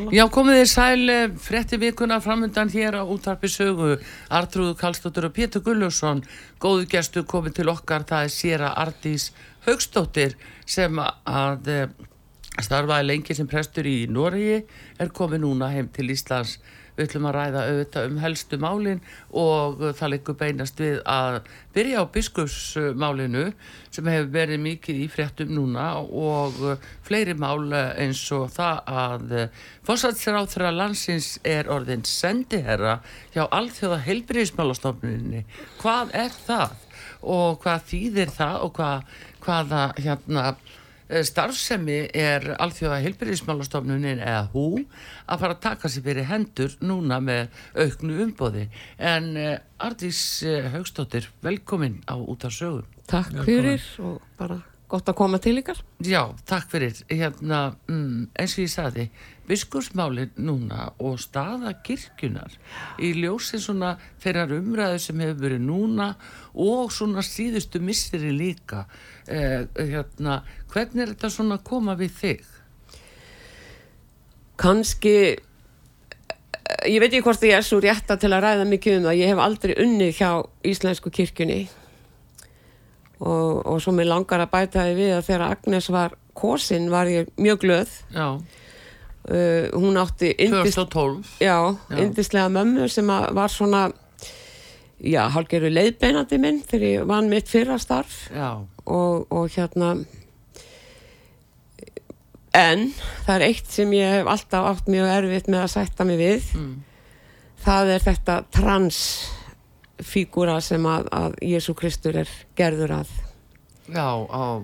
sögu. Já, komið þið sæl eh, frettir vikuna framöndan hér á útvarpi sögu. Artrúðu Kallstóttur og Pétur Gullusson, góðu gestu komið til okkar. Það er Sýra Ardís Haugstóttir sem að eh, starfaði lengi sem prestur í Noregi, er komið núna heim til Íslands Við ætlum að ræða auðvitað um helstu málinn og það leikur beinast við að byrja á biskupsmálinu sem hefur verið mikið í fréttum núna og fleiri mál eins og það að fósatsráþra landsins er orðin sendiherra hjá allþjóða heilbyrjismálastofnuninni. Hvað er það? Og hvað þýðir það og hvað, hvaða hérna starfsemi er alþjóða heilbyrðismálastofnunin eða hú að fara að taka sér fyrir hendur núna með auknu umbóði en uh, Ardís uh, Haugstóttir velkomin á út af sögum Takk velkomin. fyrir og bara gott að koma til ykkar Já, takk fyrir hérna, mm, eins og ég saði biskursmálinn núna og staða kirkjunar í ljósið svona fyrir umræðu sem hefur verið núna og svona síðustu misseri líka eh, hérna, hvernig er þetta svona að koma við þig? Kanski ég veit ekki hvort ég er svo rétta til að ræða mikið um það ég hef aldrei unnið hjá Íslensku kirkjunni og, og svo mér langar að bæta því við að þegar Agnes var kosin var ég mjög glöð. Já. Uh, hún átti 2012 já, já. indislega mömmu sem var svona já, hálfgerðu leiðbeinandi minn þegar ég vann mitt fyrra starf. Og, og hérna en það er eitt sem ég hef alltaf átt mjög erfitt með að sætta mig við. Mm. það er þetta transfígúra sem að, að Jésu Kristur er gerður að. Já, á,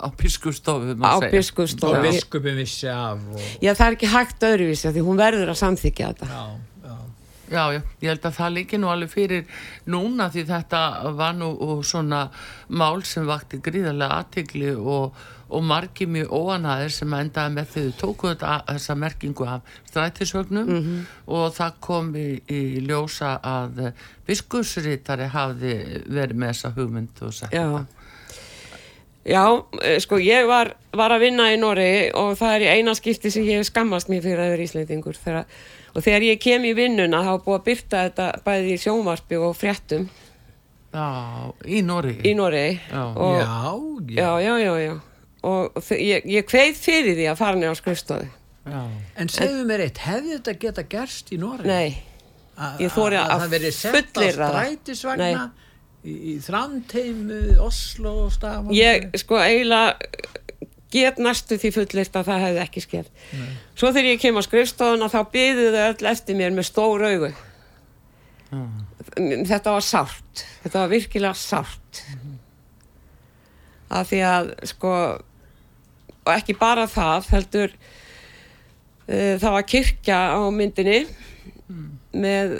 á biskustofu Á biskustofu Og biskupin vissi af og... Já, það er ekki hægt öðruvísi því hún verður að samþykja þetta. Já, já. já, já, ég held að það líki nú alveg fyrir núna því þetta var nú svona mál sem vakti gríðarlega aðtigli og, og margi mjög óanæðir sem endaði með því þau tóku þetta, þessa merkingu af strætisvögnum mm -hmm. og það kom í, í ljósa að biskupsritari hafði verið með þessa hugmynd og sagt þetta. Já, eh, sko ég var, var að vinna í Nóri og það er í eina skipti sem ég skammast mér fyrir að vera íslendingur. Þegar, og þegar ég kem í vinnuna þá búið að byrta þetta bæði í sjónvarpi og fréttum. Já, í Nóri Í Nóri já. Já, já, já, já, já og ég, ég kveið fyrir því að fara nefn á skrifstofu. En segðu mér eitt, hefði þetta geta gerst í Nóri? Nei, ég þóri að, að, að það verið sett á strætisvagna í, í Þrandheimu, Oslo Stafan ég sko eiginlega get næstu því fullirt að það hefði ekki skeið svo þegar ég kem á skrifstofuna þá byðuðu öll eftir mér með stór augu. Mm. þetta var sárt. Þetta var virkilega sárt. Mm. af því að sko og ekki bara það heldur uh, það var kirkja á myndinni mm. með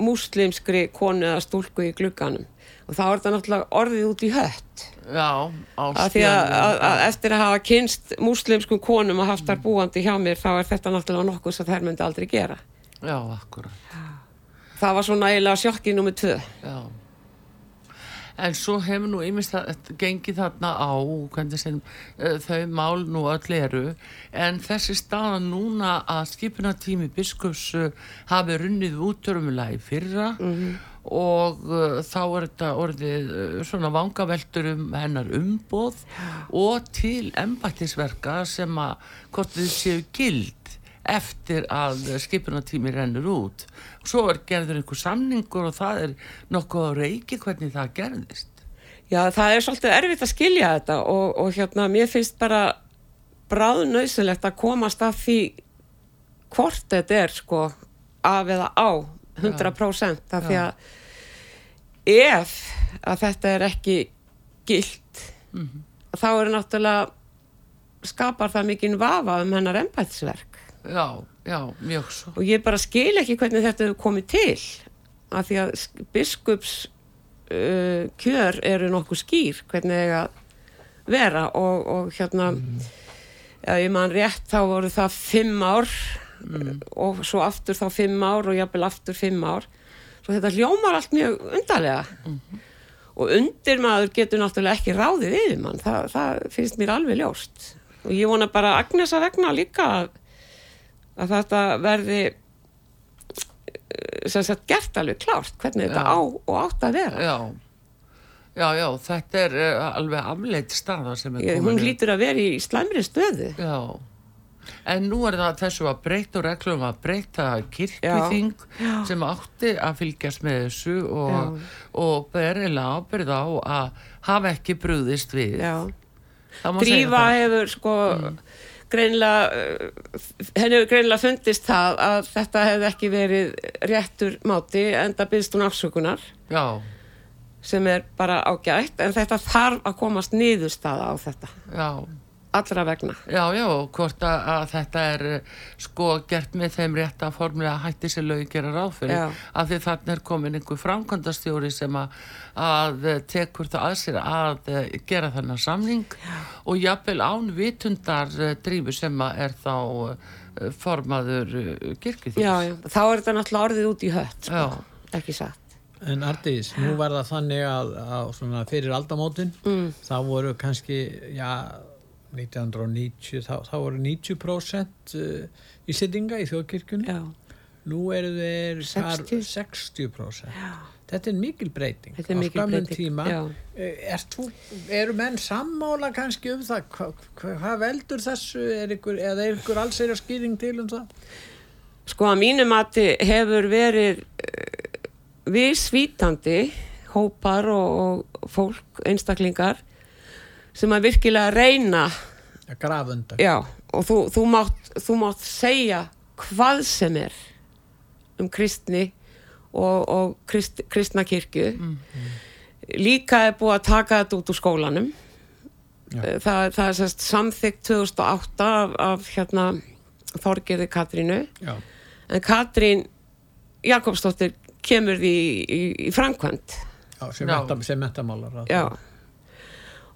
muslimskri konu eða stúlku í glugganum. Og þá er þetta náttúrulega orðið út í hött. Já, að því að, að, að eftir að hafa kynst muslimskum konum og haft þar búandi hjá mér þá er þetta náttúrulega nokkuð sem þær myndi aldrei gera. Já, akkurat. Það var svona eiginlega sjokkið nummið tvö. Já en svo hefur nú einmest að gengi þarna á sem, uh, þau mál nú öll eru en þessi staða núna að skipunatími biskups uh, hafi runnið útörumulega í fyrra mm -hmm. og uh, þá er þetta orðið svona vangaveltur um hennar umboð og til embættisverka sem að hvort þið séu gild eftir að skipunatími rennur út. Og svo er gerður einhver samningur og það er nokkuð á reiki hvernig það gerðist. Já, það er svolítið erfitt að skilja þetta og, og hérna, mér finnst bara bráðnauðsilegt að komast af því hvort þetta er sko af eða á 100% af því að ef að þetta er ekki gilt mm -hmm. þá er náttúrulega skapar það mikinn vafa um hennar ennbætsverk Já, Já, mjög svo. Og ég bara skil ekki hvernig þetta hefur komið til. Af því að biskups uh, kjör eru nokkuð skýr hvernig það er að vera og, og hérna, mm. ja, ég man rétt, þá voru það fimm ár mm. og svo aftur þá fimm ár og jafnvel aftur fimm ár. Svo þetta hljómar allt mjög undarlega. Mm. Og undir maður getur náttúrulega ekki ráðið yfir mann, það, það finnst mér alveg ljóst. Og ég vona bara Agnesa vegna líka að að þetta verði sem sagt gert alveg klárt hvernig já. þetta á og átt að vera. Já. já, já, þetta er uh, alveg afleitt staða sem er komin hún lítur að vera í slæmri stöðu. Já. En nú er það þessu að breyta og reglum að breyta kirkjuþing sem átti að fylgjast með þessu og, og berilega ábyrða á að hafa ekki brúðist við. Drífa hefur sko mm greinlega eh, henni hefur greinlega fundist það að þetta hefði ekki verið réttur máti en það byrst hún afsökunar. Já. sem er bara ágætt en þetta þarf að komast niðurstaða á þetta. Já allra vegna. Já, já, hvort að, að þetta er eh, sko gert með þeim rétt að formulega hætti sér lögi gera ráð fyrir, af því þannig er komin einhver framkvæmdastjóri sem að, að tekur það að sér að eh, gera þennan samning já. og jafnvel án vitundar eh, drífu sem að er þá formaður kirkithins. Já, já, þá er þetta náttúrulega orðið út í hött, sko, ekki satt. En Artís, nú var það þannig að, að fyrir aldamótin, mm. þá voru kannski, já 1990 þá, þá voru 90% ísendinga í þjóðkirkjunni. Nú eru þeir 60%, 60%. þetta er mikil breyting er á skamum tíma. eh, er þú, eru menn sammála kannski um það? Hvað hva, hva veldur þessu? Er ykkur, eða er ykkur alls er að skýring til um það? Sko að mínum að hefur verið uh, við svítandi hópar og, og fólk, einstaklingar sem að virkilega reyna grafunda já, og þú, þú, mátt, þú mátt segja hvað sem er um kristni og, og krist, kristna kirkju. Mm, mm. líka er búið að taka þetta út úr skólanum. Eh, það, það er sérst samþygt 2008 af, af hérna Þorgerði Katrínu. Já. en Katrín Jakobsdóttir kemur því í, í, í framkvæmt já, sem metamálar já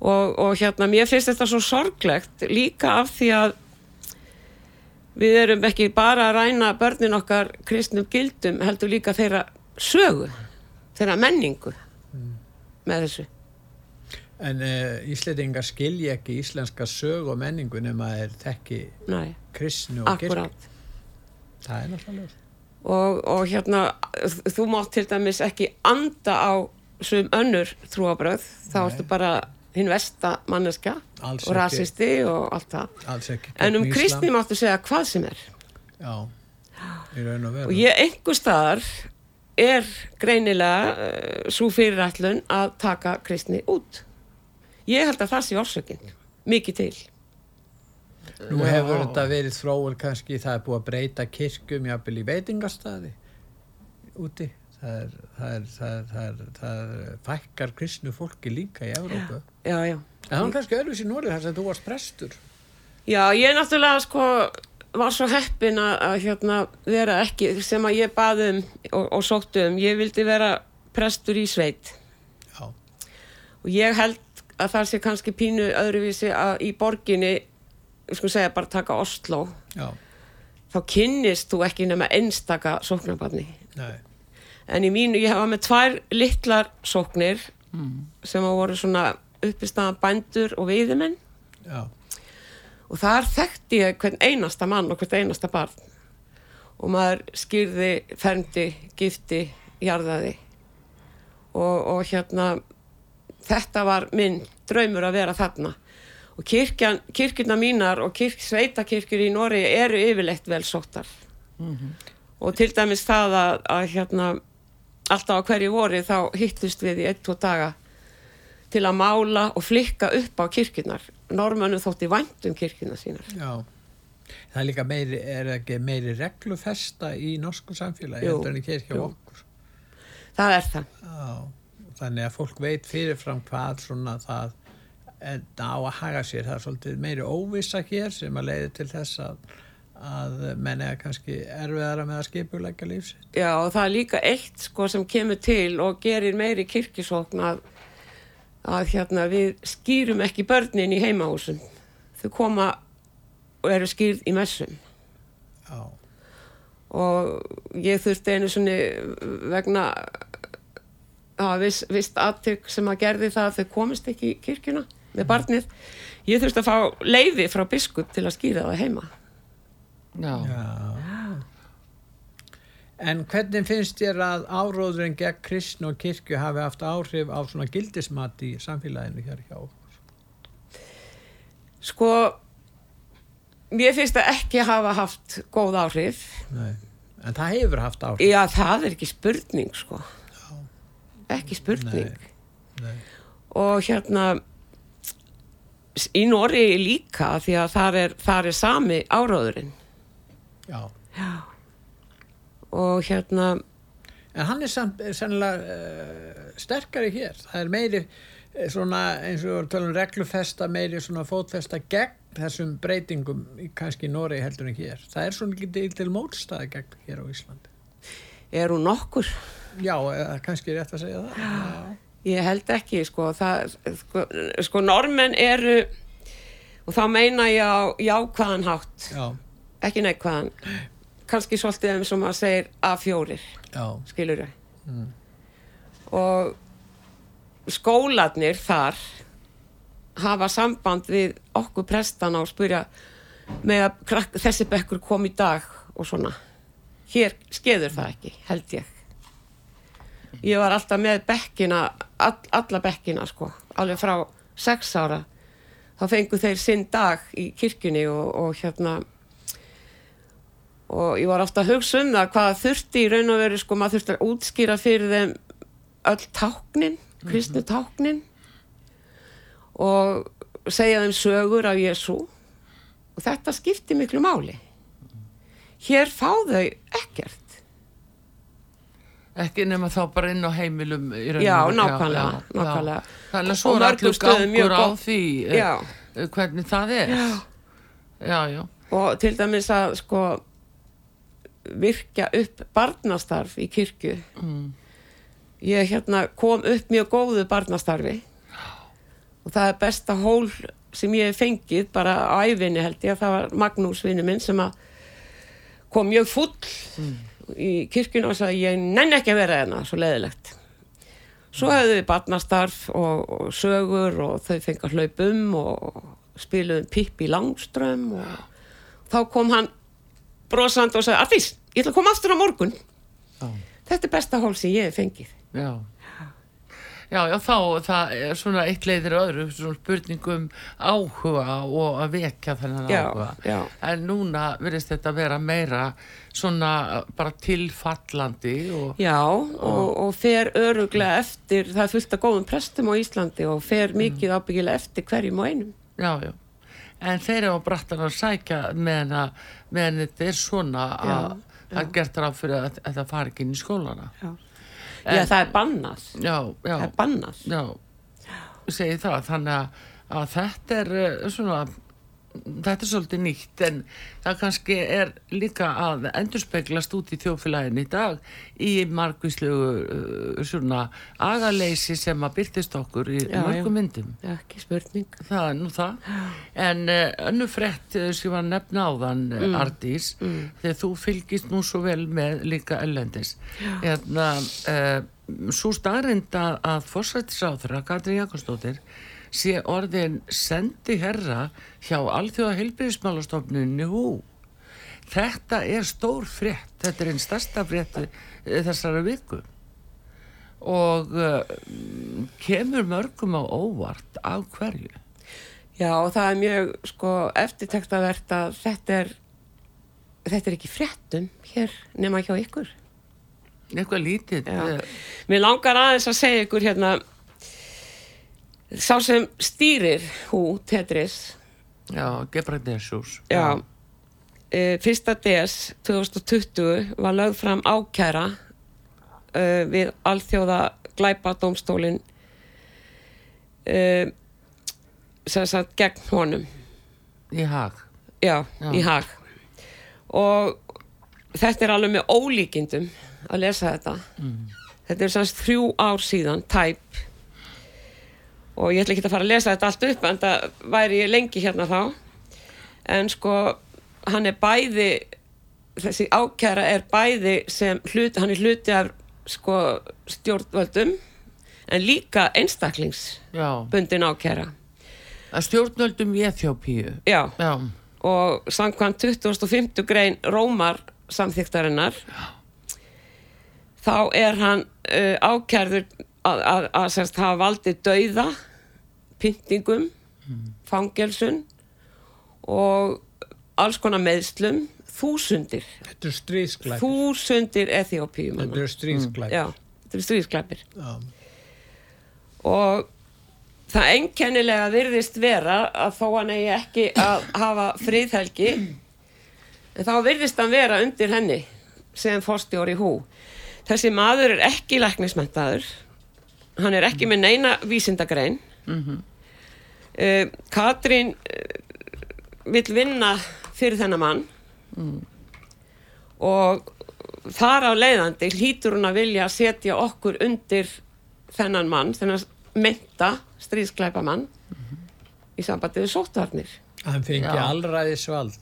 og, og hérna mér finnst þetta svo sorglegt líka af því að við erum ekki bara að ræna börnin okkar kristnum gildum heldur líka þeirra sögu þeirra menningu mm. með þessu. En uh, Íslandingar skilji ekki íslenska sög og menningu nema þeir þekki kristnu og kirk það er náttúrulega og, og hérna þú mátt til dæmis ekki anda á svum önnur trúabröð þá ertu bara hinn vesta manneska Alls og rasisti og allt það. En um kristni máttu segja hvað sem er. Já, í raun og veru. Og ég einhver staðar er greinilega uh, eh, svo fyrirætlun að taka kristni út. Ég held að það sé orsökin mikið til. Nú hefur já. þetta verið þróur kannski það er búið að breyta kirkum jápil í veitingarstaði úti það fækkar kristnu fólki líka í Európa já, já. það var kannski öðruðs í Nóri þar sem þú varst prestur já, ég náttúrulega sko var svo heppin að, að hérna, vera ekki sem að ég baðum og, og sóttu um, ég vildi vera prestur í sveit já. og ég held að það sé kannski pínu öðruvísi að í borginni ég sko segja bara taka Oslo já. þá kynnist þú ekki nema einstaka sóknarbarni nei en í mínu, ég hefa með tvær litlar sóknir mm. sem að voru svona uppistaðan bændur og veiðimenn Já. og þar þekkti ég hvern einasta mann og hvern einasta barn og maður skýrði, ferndi, gifti, jarðaði og, og hérna þetta var minn draumur að vera þarna og kirkjan, kirkjuna mínar og kirk, sveitakirkjur í Nóri eru yfirleitt vel sóttar mm -hmm. og til dæmis það að, að hérna alltaf á hverju voru þá hittust við í ein-tvo daga til að mála og flikka upp á kirkirnar normannu þótti vandum kirkirna sínar. Já, það er líka meiri er ekki meiri reglufesta í norsku samfélagi jú, en í kirkja jú. okkur? Það er það. Já, þannig að fólk veit fyrirfram hvað svona það á að haga sér. Það er svolítið meiri óvisa hér sem að leiði til þess að að menn er kannski erfiðara með að skipuleika lífsitt. Já, og það er líka eitt sko sem kemur til og gerir meiri kirkisókn að, að hérna, við skýrum ekki börnin í heimahúsum. Þau koma og eru skýrð í messum. Já, Og ég þurfti einu svona vegna var viss, vist aðtök sem að gerði það að þau komist ekki í kirkjuna með barnið. Ég þurfti að fá leiði frá biskup til að skýra það heima. Já. já. En hvernig finnst þér að áróðurinn gegn kristn og kirkju hafi haft áhrif á svona gildismat í samfélaginu hér hjá okkur? Sko, mér finnst það ekki hafa haft góð áhrif. Nei. En það hefur haft áhrif. Já, það er ekki spurning, sko. Ekki spurning. Nei. Nei. Og hérna, í Nóri líka, því að þar er, þar er sami áróðurinn. Já. Og hérna, En hann er samt, er sennilega uh, sterkari hér. Það er meiri eh, svona eins og tölum reglufesta, meiri svona fótfesta gegn þessum breytingum í kannski Nóri heldur en hér. Það er svona ekki til mótstæði gegn hér á Íslandi. er hún nokkur? Já, kannski rétt að segja það. Já. Ég held ekki, sko, það, sko, sko normenn eru, og þá meina ég á jákvæðan hátt, Já, ekki neikvæðan, kannski svolítið eins og maður segir A4, já, skilur Og skólarnir þar hafa samband við okkur prestana og spyrja með að þessi bekkur kom í dag og svona. Hér skeður það ekki, held ég. Ég var alltaf með bekkina, all, alla bekkina sko, alveg frá sex ára. Þá fengu þeir sinn dag í kirkjunni og, og hérna og ég var ofta að hugsa um það hvað þurfti í raun og veru sko, maður þurfti að útskýra fyrir þeim öll táknin, kristnu táknin og segja þeim sögur af Jésu og þetta skipti miklu máli hér fá þau ekkert Ekki nema þá bara inn á heimilum Já, nákvæmlega, já. nákvæmlega. Þannig að svo er allur gangur á því eh, Já. eh, hvernig það er. Já. Já, já. og til dæmis að sko virkja upp barnastarf í kirkju. Mm. ég hérna kom upp mjög góðu barnastarfi. Og það er besta hól sem ég hef fengið bara á æfinni held ég. Það var Magnús vinnu minn sem að kom mjög full í kirkjuna og sagði ég nenni ekki að vera hérna svo leðilegt svo hefðu við barnastarf og, og sögur og þau fengið hlaupum og spiluðum Pippi Langström og þá kom hann brosand og sagði Artís, ég ætla að koma aftur á morgun Já. þetta er besta hól sem ég hef fengið Já. Já, já, þá það er svona eitt leiðir öðru, svona spurningum áhuga og að vekja þennan Já, áhuga. já. En núna virðist þetta vera meira svona bara tilfallandi og Já, og, og fer öruglega eftir, það er fullt af góðum prestum á Íslandi og fer mikið ábyggilega eftir hverjum og einum. já, já. En þeir eru á brattan að sækja meðan meðan þetta er svona að það er gert ráð fyrir að þetta fari ekki inn í skólana. Já, En- Já það er bannað. Já, já. Það er bannað. Já, segi það, þannig að, að þetta er eh, svona, þetta er svolítið nýtt en það kannski er líka að endurspeglast út í þjófélagin í dag í margvíslegu uh, svona agaleysi sem að byrtist okkur í Já, mörgum myndum. Já, ekki spurning. Það er nú það. En uh, önnu frett uh, sem var að nefna áðan, mm. Ardís, þegar þú fylgist nú svo vel með líka ellendis. Hérna, uh, svo staðrinda að fórsættisáþra, Katri Jakobsdóttir, sé orðin sendi herra hjá Alþjóða heilbyrðismálastofnunni hú. Þetta er stór frétt, þetta er einn stærsta frétt uh, þessara viku og uh, kemur mörgum á óvart af hverju Já, og það er mjög sko eftirtektavert að þetta er, þetta er ekki fréttum hér nema hjá ykkur. eitthvað lítið Já. eh, Mér langar aðeins að segja ykkur hérna, sá sem stýrir hú, Tetris, já, Gebrændesjús Já, e, fyrsta DS 2020 var lögð fram ákæra e, við alþjóða glæpadómstólin e, sem sagt gegn honum. Í hag já, Já. í hag og þetta er alveg með ólíkindum að lesa þetta. Þetta er semst þrjú ár síðan tæp og ég ætla ekki að fara að lesa þetta allt upp en það væri ég lengi hérna þá. En sko hann er bæði þessi ákæra er bæði sem hlut, hann er hluti af sko stjórnvöldum en líka einstaklingsbundin Já, ákæra. Að stjórnöldum í Eþjópíu. já. Já, og samkvæmt 25. grein Rómar samþyktarinnar þá er hann uh, ákærður að, að, að sérst hafa valdið dauða pyntingum fangelsun og alls konar meðslum þúsundir, Þetta er stríðsklæpir. þúsundir Eþjópíum Þetta er stríðsklæpir. já, þetta er stríðsklæpir Já. og það einkennilega virðist vera að þó hann eigi ekki að hafa friðhelgi en þá virðist hann vera undir henni sem fórstjóri hú þessi maður er ekki læknismentaður hann er ekki með neina vísindagrein. Mm Katrín uh, vill vinna fyrir þennan mann. Og þar á leiðandi hlýtur hún að vilja setja okkur undir þennan mann, þennan menta stríðsklæpa mann í sambandi við sóttvarnir. Hann fengi Alræðisvald.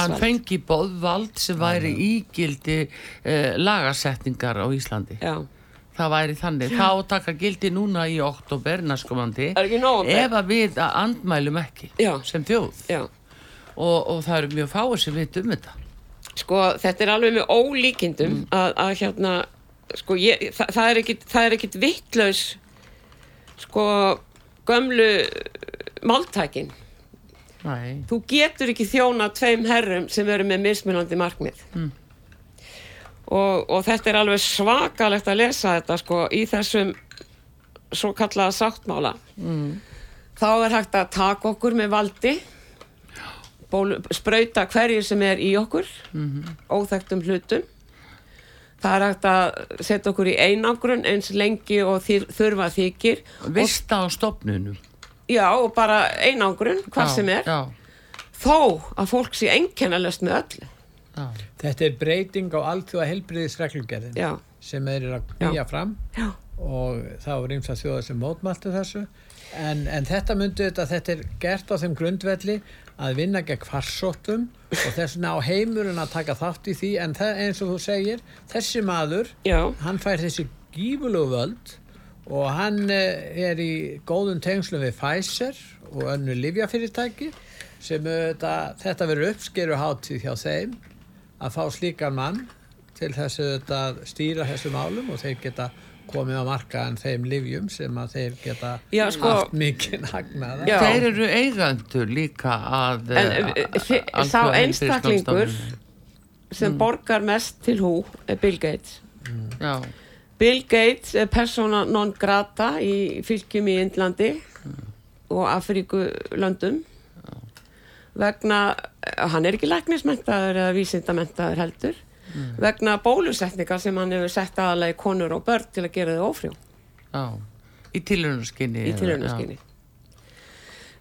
hann fengi bóðvald sem væri ígildi uh, lagasetningar á Íslandi. Já, Það væri þannig. Það á að taka gildi núna í oktober næskumandi. er ekki nóg Ef að við að andmælum ekki Já. sem þjóð. Og, og það eru mjög fáið sem við um þetta. sko þetta er alveg með ólíkindum að, að hérna, sko ég, það, það er ekkit, það er ekkit vittlaus sko gömlu máltækin. Nei. Þú getur ekki þjóna tveim herrum sem eru með mismunandi markmið. Og, og þetta er alveg svakalegt að lesa þetta sko í þessum svo kallaða sáttmála. Þá er hægt að taka okkur með valdi, bólu, sprauta hverjir sem er í okkur, óþektum hlutum. Það er hægt að setja okkur í einangrun eins lengi og þýr, þurfa þykir. Vista á stopnunum. Já, og bara einangrun, hvað Já, sem er. Já, þó að fólk sé einkennalöst með öllu já. Þetta er breyting á allþjóða helbriðisreglugerðin sem þeir eru að knýja fram já, og það voru ymsa þjóðar sem mótmæltu þessu. En, en þetta myndi þetta, þetta er gert á þeim grundvelli að vinna gegn farsóttum og þess vegna á heimurinn að taka þátt í því. En það, eins og þú segir, þessi maður já, hann fær þessi gífulegu völd og hann eh, er í góðum tengslum við Pfizer og önnu livjafyrirtæki sem þetta, þetta verður uppskeru hátíð hjá þeim að fá slíkan mann til þess að stýra þessu málum og þeir geta komið á markaðan þeim livjum sem að þeir geta Já, sko- haft mikinn hagnaða. Þeir eru eigandur líka að En, eh, eh, þi- Alþjóða sá einstaklingur sem borgar mest til hú er Bill Gates. Já, Bill Gates er persóna non grata í fylgjum í Indlandi og Afríku löndum vegna hann er ekki læknismentaður eða vísindamentaður heldur vegna bólusetninga sem hann hefur sett aðalega í konur og börn til að gera þau ófrjó já. Í tilhörnarskinni. í tilhörnarskinni.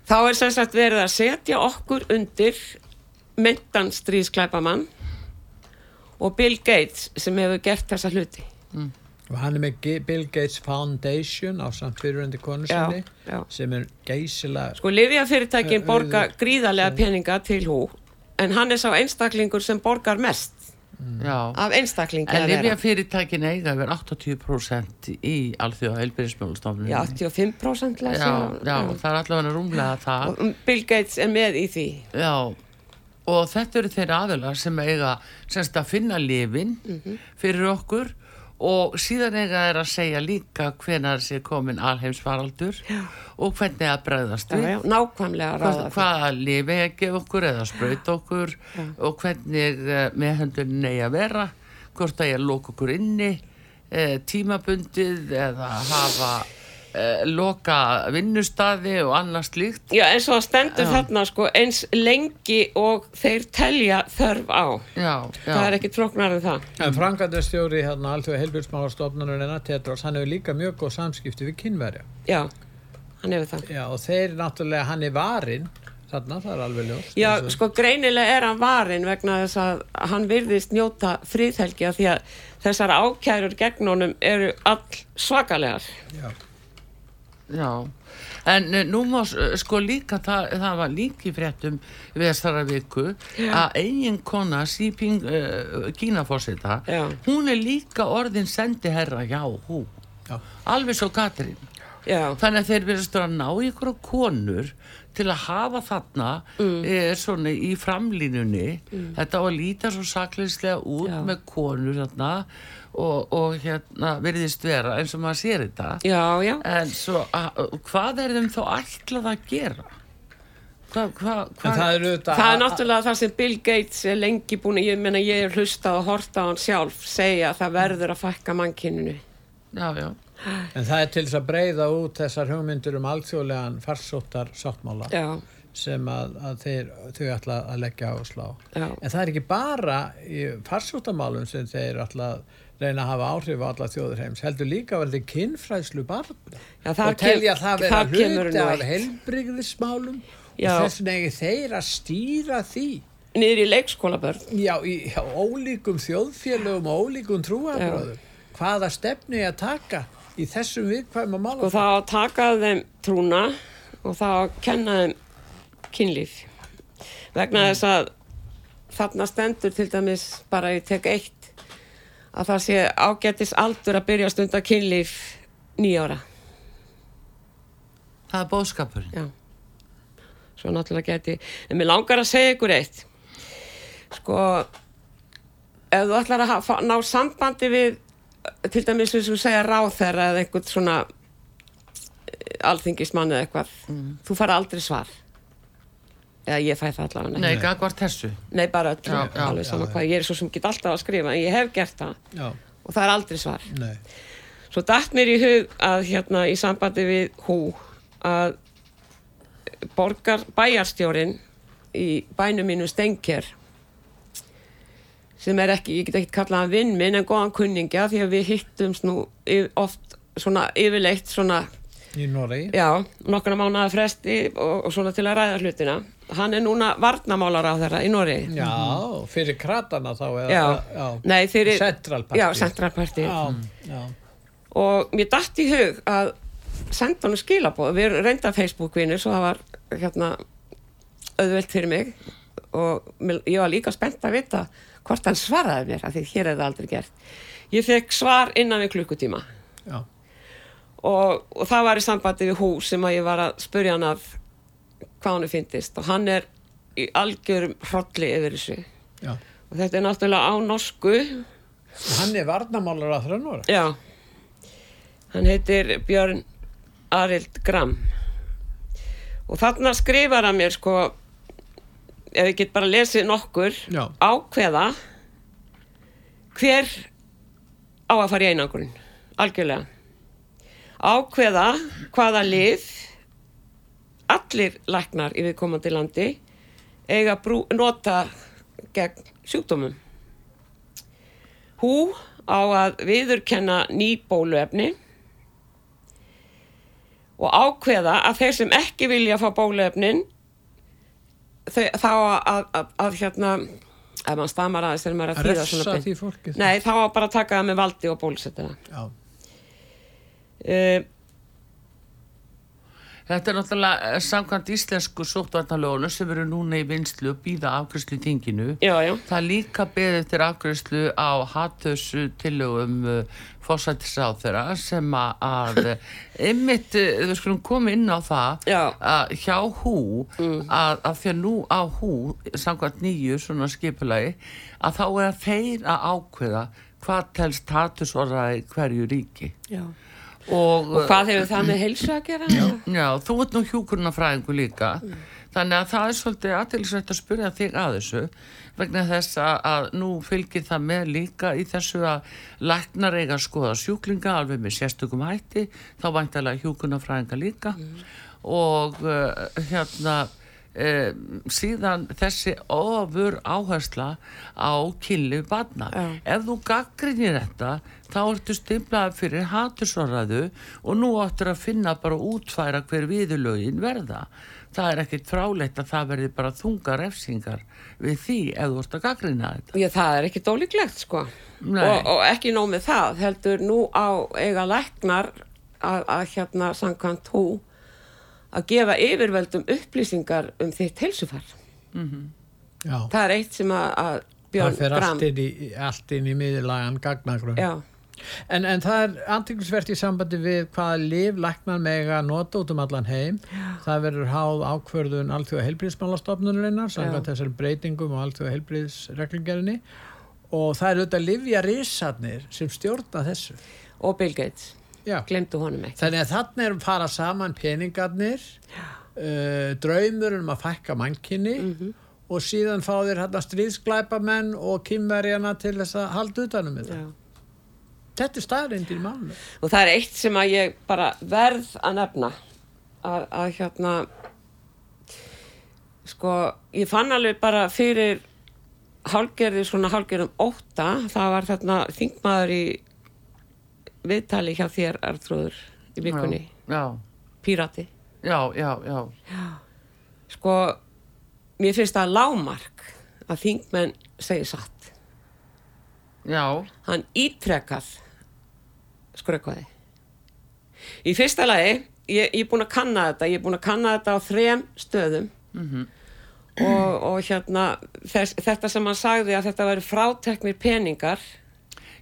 Þá er sem sagt verið að setja okkur undir myndan stríðsklæpamann og Bill Gates sem hefur gert þessa hluti. Og hann er með Bill Gates Foundation á samt fyriröndi konu Já, sinni já. sem er geysilega Sko, livjafyrirtækin Eh, borga gríðarlega peninga til hú en hann er sá einstaklingur sem borgar mest Já. af einstaklingi En að vera. lifja fyrirtækin eiga verið 80% í alþjóða heilbyrðismjólustofnunum. Já, 85% les já, já, það er allavega rúmlega það. Og Bill Gates er með í því. Já, og þetta eru þeir aðilar sem eiga semst að finna lifin Mhm. fyrir okkur og síðan eiga þeir að segja líka hvenar sé komin alheimsfaraldur já. og hvernig að bregðast Já, við. já, nákvæmlega Hvað, ráða hvaða að gefa okkur eða sprauta okkur og hvernig uh, meðhöndun eigi að vera hvort að ég loka okkur inni uh, tímabundið eða hafa uh, loka vinnustadi og annars slíkt Já, eins og það stendur Já. þarna sko eins lengi og þeir telja þörf á. já, já. Það er ekki tróknar en það. En frangatastjóri hérna alltaf helbilsmálastofnununa Tedros, hann hefur líka mjög góð samskipti við kynverja. Já, hann hefur það. Já, og þeir náttúrulega, hann er varinn, þarna, það er alveg ljóst Já, sko greinilega er hann varin vegna þess að hann virðist njóta fríðhelgi af því að þessar ákærur gegn honum eru all svakalegar. Já. Já, en uh, nú má uh, sko líka, það, það var líki fréttum við þessara viku að eigin kona Sýping uh, Kínafósita, Já. hún er líka orðin sendiherra hjá hú, Já. alveg svo Katrín. Já, Þannig að þeir verðast að ná ykkur konur til að hafa þarna mm. e, svona í framlínunni þetta á að líta svo sakleislega út Já. með konur þarna og, og hérna verðist vera eins og maður sér þetta já, já. en svo að, hvað er þeim þá ætlað að gera? Hvað, En hvað? það er auðvitað Það er náttúrulega það sem Bill Gates er lengi búin ég meina ég er hlustað og horta á hann sjálf, segja að það verður að fækka mannkyninu. Já, já, En það er til þess að breyða út þessar hugmyndir um alþjóðlegan farsóttar sáttmála Já, sem að, að þeir, þau ætla að leggja áslá. já, En það er ekki bara í farsóttamálum sem þeir ætla að reyna að hafa áhrif á alla þjóður heims, heldur líka að verði kynfræðslu barna. Já, og telja kem- það vera hluti af helbriðismálum og þess vegna þeir að stýra því. Niður í leikskólabörn. já, í já, ólíkum þjóðfélögum og ólíkum trúabröðum hvaða stefni að taka í þessum viðkvæma Og málum það að taka þeim trúna og það að kenna þeim kynlíf. Vegna þess að þarna stendur til dæmis bara ég tek eitt að það sé ágættis aldur að byrja að stunda kynlíf nýjára. það er bóðskapurinn. Já. Svo náttúrulega geti, en mér langar að segja ykkur eitt. Sko, ef þú ætlar að hafa, ná sambandi við, til dæmis eins og segja ráþæra eða einhvern svona eh, alþingismann eða eitthvað, þú fara aldrei svar. Eða ég fæ það allavega Nei, ekki. gagvart þessu. Nei, bara öllu, Já, já, alveg sama já, já. hvað. Ég er svo sem get alltaf að skrifa, en ég hef gert það já, og það er aldrei svar. nei, Svo dætt mér í hug að hérna í sambandi við hú að borgar bæjarstjórin í bænum mínu Stenker sem er ekki, ég get ekki kallað hann vinn minn en góðan kunningja því að við hittumst nú oft svona yfirleitt svona, í Noregi. Já, nokkuna mánuða fresti og, og svona til að ræða hlutina. Hann er núna varnamálar á þeirra í Nóri. já, fyrir kratana þá eða, Já, já. nei fyrir, Central Party. Já, Central Party. já, já, og mér dætt í hug að senda hann skilabóð við erum reynda Facebook-vinir svo það var hérna auðvelt fyrir mig. Og ég var líka spennt að vita hvort hann svaraði mér af því hér er það aldrei gert. Ég fekk svar innan við klukkutíma. Já, og, og það var í sambandi við hús sem að ég var að spurja hann af hvað hann finnist og hann er í algjörum hrolli yfir þessu. Já. og þetta er náttúrulega á norsku. Hann er varnamálar að þrönn Noreg Já, hann heitir Björn Arild Gram. Og þarna skrifar hann mér sko ef ég get bara lesið nokkur Já. ákveða hver á að fara í einangurinn algjörlega ákveða hvaða lið allir læknar í viðkomandi landi eiga brú, nota gegn sjúkdómum. Hú á að viðurkenna ný bóluefni og ákveða að þeir sem ekki vilja fá bóluefnin þau, þá að, að, að, að hérna ef maður stamar aðeins þegar maður er að að þýða svona fólki. Nei, þá að bara taka það með valdi og bólusetja það. já, Uh, Þetta er náttúrulega eh, samkvæmt íslensku sóttvarnalögunum sem eru núna í vinslu og býða afgjörslu í tinginu. já, já, Það er líka beðið eftir afgjörslu á hattössu tillögum uh, fórsættisáð þeirra sem að, eh, einmitt, uh, við skulum koma inn á það Já. að hjá hú að, að því að nú á hú samkvæmt nýju svona skipulagi að þá er að þeir að ákveða hvað telst hattusorðaði hverju ríki já. Og, Og hvað hefur það með heilsu að gera? Já. Já, þú ert nú hjúkurnafræðingu líka þannig að það er svolítið aðtilsvægt að spyrja þig að þessu vegna þess að, að nú fylgir það með líka í þessu að læknar eiga að skoða sjúklinga alveg með sérstökum hætti þá væntalega hjúkurnafræðinga líka og uh, hérna Uh, síðan þessi ofur áhersla á kynlið barna Já. ef þú gaggrinir þetta þá ertu stimlaði fyrir hatursorraðu og nú áttur að finna bara útfæra hver viðurlögin verða það er ekkit fráleitt að það verði bara þunga refsingar við því ef þú vorst að gaggrina þetta. Já, það er ekki dólíklegt sko og, og ekki nóg með það heldur nú á eiga læknar að, að hérna samkvæmt hú að gefa yfirveldum upplýsingar um þitt heilsufar Já, það er eitt sem að, að það Björn Gram allt inn í, allt inn í miðurlagan gagnagrun. Já, En, en það er antiklisvert í sambandi við hvaða liv læknar mega að nota út um allan heim. Það verður háð ákvörðun allþjóða heilbríðsmálastofnunarinnar samkvæmt þessar breytingum og allþjóða heilbríðsreglingerinni og það er auðvitað livja risarnir sem stjórna þessu. og Bill Gates Já. Glemdu honum ekki. Þannig að þannig er fara saman peningarnir, uh, draumur um að fækka mannkinni og síðan fá þér hérna stríðsklæpamenn og kynverjana til þess að halda utanum þetta. Þetta er staðrindir mánu. og það er eitt sem að ég bara verð að nefna að, að hérna sko ég fann alveg bara fyrir hálgerði svona hálgerðum óta það var þarna þingmaður í viðtali hjá þér Artrúður í vikunni, Já, pírati. Já, já, já, sko mér finnst það lámark að þingmenn segi satt. Já, hann ítrekkað skrökvaði. Í fyrsta lagi ég, ég er búin að kanna þetta ég er búin að kanna þetta á þrem stöðum. Og, og hérna þess, þetta sem hann sagði að þetta væri fráteknir peningar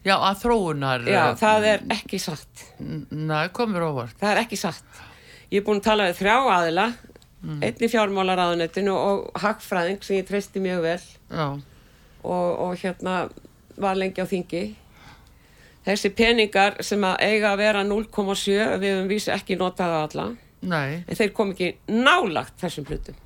já, að þróunar, já, eh, það er ekki satt. Nei, komur óvart. það er ekki satt. Ég er búin að tala við þrjá aðila einn í fjármálaráðunetinu og hagfræðing sem ég treysti mjög vel. Og, og hérna var lengi á þingi. Þessi peningar sem að eiga að vera 0,7 við höfum vísi ekki notaða alla. Nei, en þeir kom ekki nálagt þessum hlutum.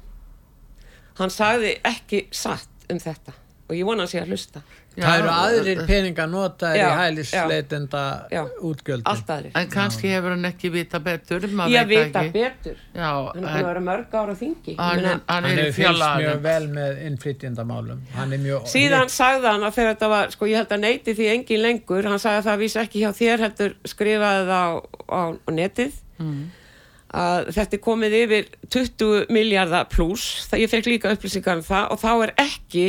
Hann sagði ekki satt um þetta. Og ég vona að sé að hlusta það eru aðrir peningar notaðir Já, í hælisleitenda Já. útgjöldin. allt aðrir. En kannski hefur hann ekki vita betur, ég vita ekki. betur. Já, hann er vera mörg ára þingi. Hann, er- hann Hann er fylgst mjög vel með innflytjandamálum. Hann er mjög... síðan sagði hann að þegar þetta var sko ég held að neyti því engin lengur. Hann sagði að það vísi ekki hjá þér heldur skrifaði það á, á, á netið. Að þetta er komið yfir 20 miljardar pluss ég fekk líka upplýsingar um það og þá er ekki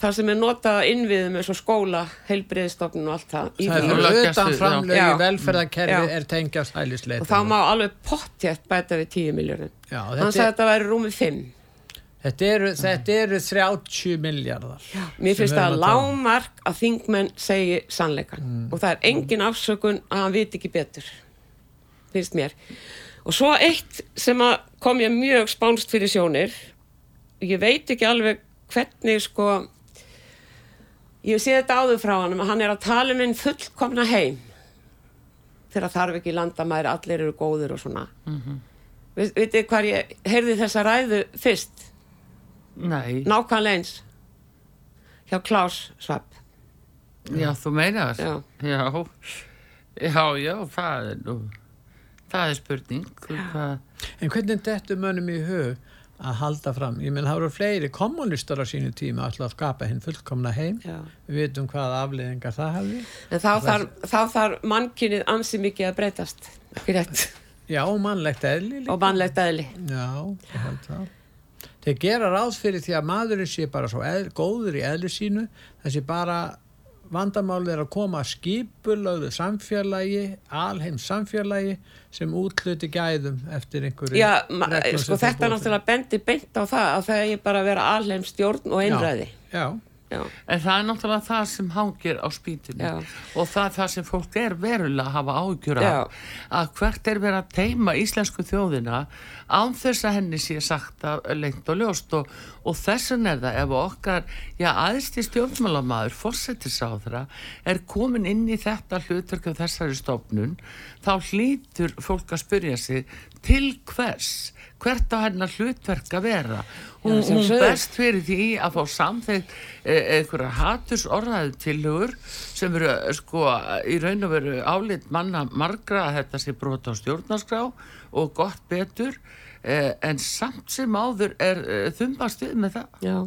það sem er notað að innviðum eins og skóla, heilbriðstofnun og allt það, Það er löggæslu, utan framlög já. í velferðarkerfi Já. er tengjast og hælisleitenda. þá má alveg pottjætt bæta við 10 miljardin Já, hann þetta, sagði að þetta væri rúmið 5 þetta, eru, þetta eru 30 miljardar. Mér finnst það um. lágmark að þingmenn segi sannleikan Mm. og það er engin afsökun að hann viti ekki betur finnst mér og svo eitt sem að kom ég mjög spánst fyrir sjónir ég veit ekki alveg hvernig sko ég sé þetta áður frá hann hann er að tala um einn fullkomna heim þegar þarf ekki landamæri allir eru góður og svona mm Mhm. -hmm. vitið hvar ég heyrði þessa ræðu fyrst Nei, nákvæmlega eins hjá Klaus Schwab já, þú meinar. Já. Já, já, já, það er það er spurning. Hvað, En hvernig dettur mönnum í hug að halda fram? Ég menn, það voru fleiri kommunistar á sínu tíma alltaf að skapa hinn fullkomna heim. Já. Við veitum hvaða afleðingar það hefði. En þá þarf, þá þarf mannkynið ansi mikið að breytast, Já, og mannlegt eðli líka. og mannlegt eðli. Já, það. Þeir gera ráð fyrir því að maðurinn sé bara svo eð, góður í eðli sínu, þessi bara vandamálið er að koma skipulögðu samfélagi, alheims samfélagi sem útluti gæðum eftir einhverju Já, sko þetta náttúrulega bendi beint á það að það er bara að vera alheim stjórn og einræði. Já, Já, En það er náttúrulega það sem hangir á spýtunni Já. og það er það sem fólk er verulega að hafa ágjur Já. af að hvert er verið að teima íslensku þjóðina án þess að henni sé sagt að lengt og ljóst og, og þessan er það ef okkar, já aðsti stjórnmálamaður, fórsetisráðra er komin inn í þetta hlutverk af þessari stofnun þá hlýtur fólk að spyrja sig til hvers hvert á hennar hlutverk að vera. Hún, Já, hún best fyrir því að fá samþegð einhverja haturs orðaði tilugur sem eru eh, sko í raun og veru álit manna margra að þetta sé brota á stjórnarskrá og gott betur eh, en samt sem áður er eh, þumbast við með það. Já.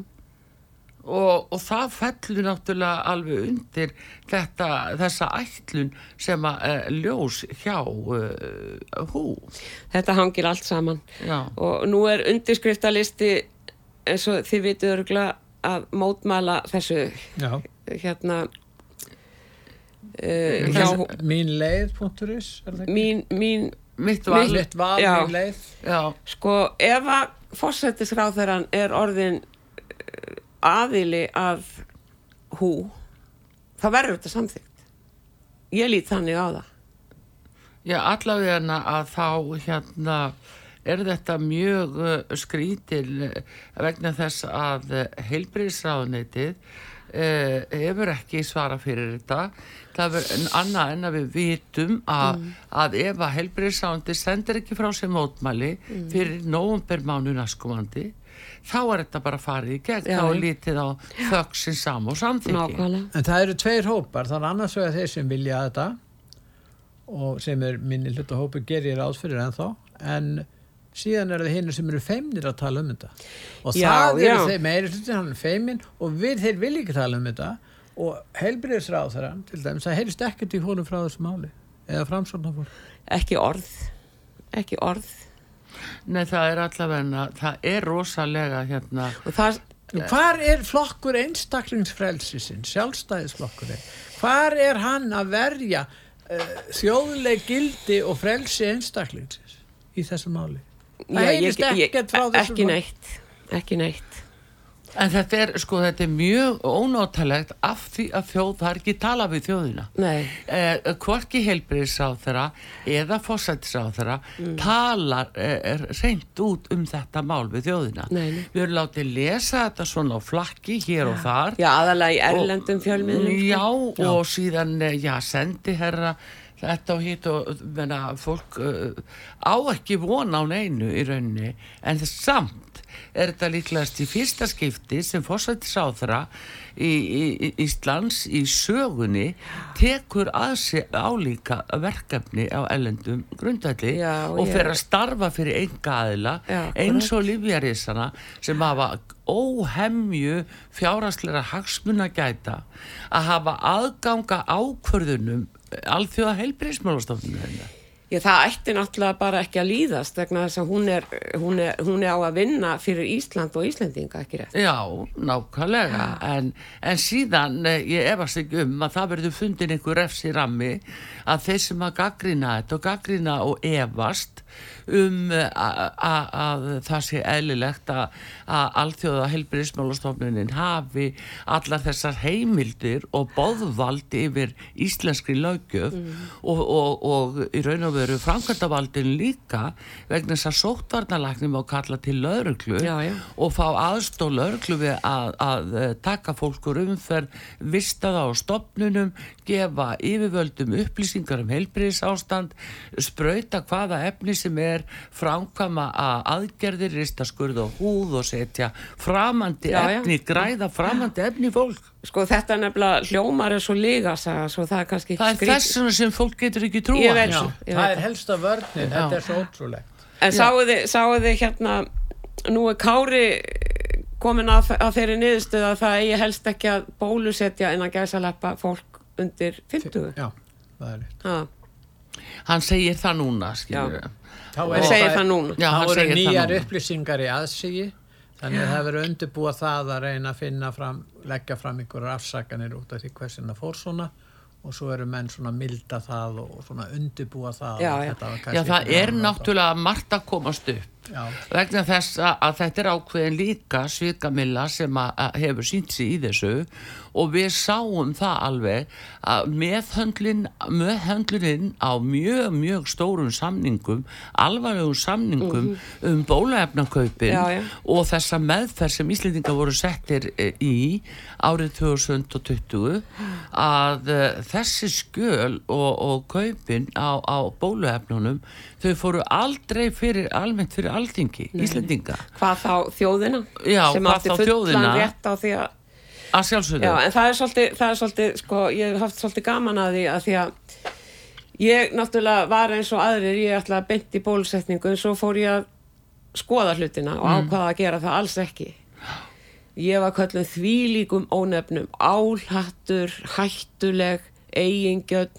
Og, og það fellur náttúrulega alveg undir þetta, þessa ætlun sem að uh, ljós hjá uh, hú Þetta hangir allt saman Já. og nú er undirskriftalisti eins og þið vitið örgulega að mótmæla þessu Já. hérna uh, hjá Mín leið.is er það ekki? mín, mín mitt val Mitt val, Já. mín leið. Já, sko ef að fórsetisráþeran er orðin aðili að hú þá verður þetta samþygt ég lít þannig á það. Já, allavega að þá hérna er þetta mjög uh, skrítil uh, vegna þess að uh, heilbriðsráðuneytið uh, hefur ekki svara fyrir þetta. Það er annað en að við vitum að, að ef að heilbriðsráðuneytið sendir ekki frá sér mótmæli fyrir nóvumbermánu næskumandi þá er þetta bara farið í gegn, Já, þá er lítið á þöksin sam og samþykki. nákvæmlega. En það eru tveir hópar, er annars vegar þeir sem vilja þetta og sem er minni hluta hópu gerir ráð fyrir ennþá, en síðan eru það hinn sem eru feimnir að tala um þetta. Og Já, það eru þeir meiri hlutin hann er feimin og við þeir vilja ekki tala um þetta. Og heilbriðisráð þeirra til dæmis, það heyrist ekkert í honum frá þessu máli eða framsóknar fólk ekki orð. Ekki orð Nei, það er allavega, það er rosalega hérna og það, Hvar er flokkur einstaklingsfrelsisinn, sjálfstæðisflokkurinn? Hvar er hann að verja uh, þjóðleg gildi og frelsi einstaklingsins í þessu máli? Það Já, heyrist ekkert frá þessu ekki máli. neitt ekki neitt En þetta er, sko, þetta er mjög ónótalegt af því að þjóð, það er ekki tala við þjóðina. nei, Eh, hvorki heilbriðisráð þeirra eða fósættisráð þeirra Mm. talar eh, reynd út um þetta mál við þjóðina. Nei, nei. Við erum látið lesa þetta svona á flakki hér og þar. já aðalega í erlendum fjölmiðlum sko. Já, og síðan, eh, já, sendi herra þetta og hitt og menna, fólk uh, á ekki vona á neinu í rauninni, en þess samt er þetta líklegast í fyrsta skipti sem fórsættisáþra í, í, í Íslands í sögunni tekur að sig álíka verkefni á ellendum grundvalli Já, og fer að starfa fyrir enga aðila Já, eins og lífjarísana sem hafa óhemju fjárhagsleira hagsmuna gæta að hafa aðganga ákvörðunum alþjóða heilbriðismálastofnunum Já, það ætti náttúrulega bara ekki að líðast vegna þess að hún er, hún, er, hún er á að vinna fyrir Ísland og Íslendinga, ekki rétt. Já, nákvæmlega en, en síðan eh, ég efast ekki um að það verður fundin einhver refsi rammi að þeir sem að gaggrina þetta og gaggrina og efast um að það sé eðlilegt að alþjóða helbriðismálastofnunin hafi allar þessar heimildir og boðvald yfir íslenskri löggjöf og, og, og í raun og veru framkvæmdavaldin líka vegna þess að sóttvarnalæknum á kalla til lögreglu Já, já. og fá aðstóð lögreglu við að, að eh, taka fólkur umferð, vista það á stopnunum, gefa yfirvöldum upplýsingar um heilbriðis ástand, sprauta hvaða efni sem er, framkvæma að aðgerðir, rista skurð og húð og setja framandi Já, já. efni, græða framandi efni fólk. Sko þetta nefnilega hljómar er svo saga, svo það er kannski Það er skrítið. þessuna sem fólk getur ekki trúa. Ég veit Já, svo, ég það veit er helsta vörnin, þetta er svo ótrúlegt. En sáu þið, hérna, nú er Kári komin að, að þeirri niðurstöð að það eigi helst ekki að bólusetja en að gæsa leppa fólk undir 50. Já, það er rétt. Ha, Hann segir það núna, og segir það núna. Já, hann þá eru segir það nýjar núna. upplýsingar í aðsigi þannig að það verður undirbúa það að reyna að finna fram, leggja fram einhverjar afsakanir út af því hversin það fór svona og svo eru menn svona milda það og svona undirbúa það Já, að já. þetta var Já, það er náttúrulega margt að komast upp. Já. vegna þess að, þetta er ákveðin líka svikamilla sem hefur sínt sig í þessu og við sáum það alveg að meðhöndlin meðhöndlinin á mjög, mjög stórum samningum, alvarlegum samningum um bólaefnakaupin Já, já. og þessa meðferð sem Íslendinga voru settir eh, í árið 2020 að uh, þessi skjöl og, og kaupin á, á bóluefnunum þau fóru aldrei fyrir almennt fyrir alþingi, Íslendinga hvað þá þjóðina Já, sem hvað átti þá fullan þjóðina? rétt á því að að sjálfsögðu Já, en það er svolítið, það er svolítið, sko, ég hef haft svolítið gaman að því að því að ég náttúrulega var eins og aðrir, ég ætlaði að beint í bólusetningu en svo fór ég að skoða hlutina og ákvaða að gera það alls ekki. ég var kallum þvílíkum ónefnum álhattur, hættuleg eigingjöld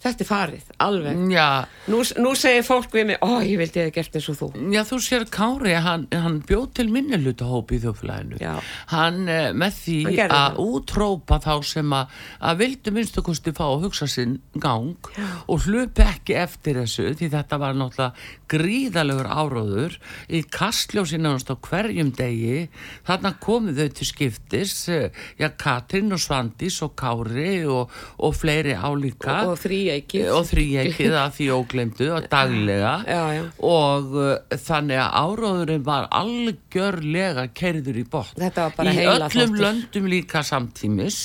þetta er farið, alveg. Já, nú, nú segir fólk við mig, ó ég vildi eða gert eins og þú. Já, þú sér Kári, hann, hann bjóð til minnilutahópi í þjóflæðinu. Já. Hann eh, með því Hann að útrópa þá sem að, að vildu minnstu kosti fá að hugsa sinn gang og hlupi ekki eftir þessu því þetta var náttúrulega gríðalegur áróður í kastljósi nánast á hverjum degi. Þarna komu þau til skiptis eh, já, Katrin og Svandís og Kári og, og fleiri álíka. Og þríeikið og þrýjekið að því óglemdu og daglega. Já, já. og uh, þannig að áróðurinn var algjörlega kerður í botn. Í öllum þáttur. löndum líka samtímis.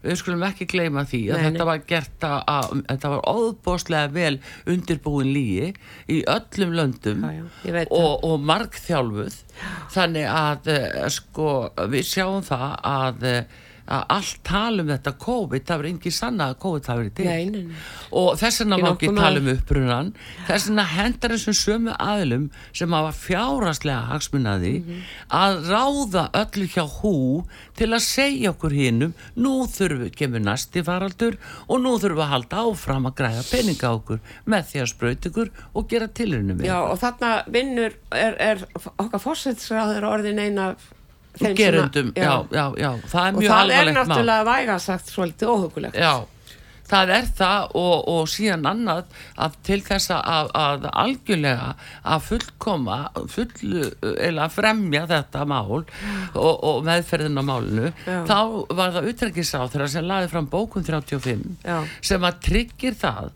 Við skulum ekki gleyma því að Nei, þetta var gert að, að þetta var óbóðslega vel undirbúin lígi í öllum löndum Já, já, og, og margþjálfuð. Þannig að uh, sko við sjáum það að uh, að allt tala um þetta COVID það verður engin sanna að COVID það verið til Nei, nei, nei. og þess vegna Ekki má ekki tala um upprunan þess vegna hendar þessum sömu aðlum sem hafa fjáraslega hagsmunnaði Mhm. að ráða öllu hjá hú til að segja okkur hinnum nú þurfum við kemur næsti faraldur og nú þurfum við að halda áfram að græða peninga okkur með því að sprauta ykkur og gera tilrunum Já, og þarna vinnur er, er okkar fórsætsræður orðin eina gerundum, já, já, já, það er og mjög það er alvarlegt mál. náttúrulega vægasagt svolítið óhugulegt Já, það er það og, og síðan annað að til þess að, að algjörlega að fullkoma, fullu eða fremja þetta mál og, og meðferðin á málinu Já. þá var það utrekkisáþra sem laði fram bókun 35 Já. sem að tryggir það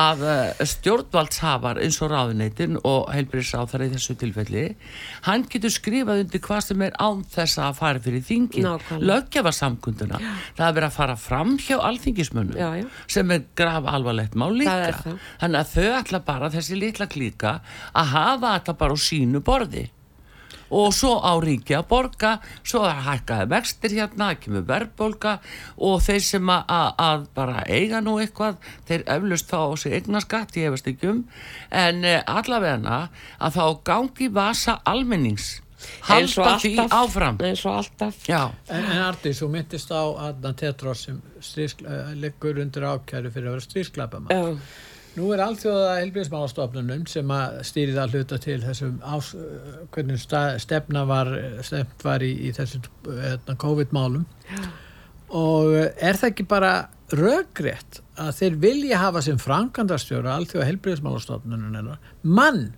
að eh, stjórnvaldshafar eins og ráðuneytin og heilbriðsáþara í þessu tilfelli hann getur skrifað undir hvað sem er án þess að fara fyrir þingin löggjafa samkunduna það er verið að fara fram hjá alþingismönnum Já, já. Sem er graf alvarlegt mál líka. Þannig að þau ætla bara þessi litla klíka að hafa þetta bara á sínu borði. Og svo á ríki að borga svo er hækkaði vextir hérna það kemur verðbólga og þeir sem að, að, bara eiga nú eitthvað þeir eflust þá á sig eignaskatt ég hefast ekki um. En eh, allavegna að þá gangi vasa almennings halda því alltaf. áfram. Eins og alltaf. Já, En, en Arndís, þú myndist á Adnan Tetros sem uh, liggur undir ákæru fyrir að vera strísklapama. Já, Nú er allþjóða helbriðsmálastofnunum sem að stýrið að hluta til þessum ás, uh, hvernig sta- stefna var, stefn var í, í þessum uh, COVID-málum. Og uh, er það ekki bara röggrétt að þeir vilja hafa sem frangandarstjóra allþjóða helbriðsmálastofnunum mann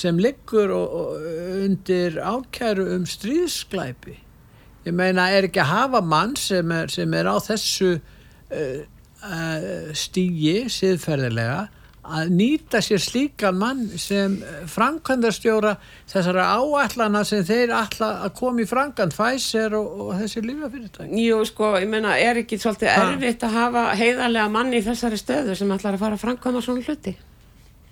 sem liggur og, og, undir ákæru um stríðsklæpi ég meina er ekki að hafa mann sem er, sem er á þessu uh, uh, stígi siðferðilega að nýta sér slíkan mann sem framkvæmdarstjóra þessara áallana sem þeir ætla að koma í framkvæmd Pfizer og, og þessi lífafyrirtæki jú sko, ég meina, er ekki svolítið erfitt að hafa heiðarlega mann í þessari stöðu sem ætlar að fara að framkvæma svona hluti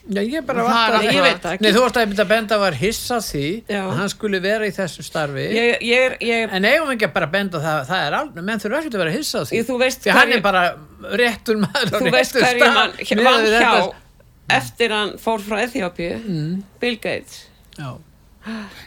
Já, ég bara vart ég veit ekki. Nei, þú varst að mynda að benda var hissa því Já. að hann skulle vera í þessu starfi ég, ég, ég, En eigum ekki að bara benda það, það er alveg, menn þurfa ekki að vera hissa á því. Þú veist Því hann er bara réttur maður á þú veist hverju við hjá eftir hann fór frá Eþjópið Mm. Bill Gates Já.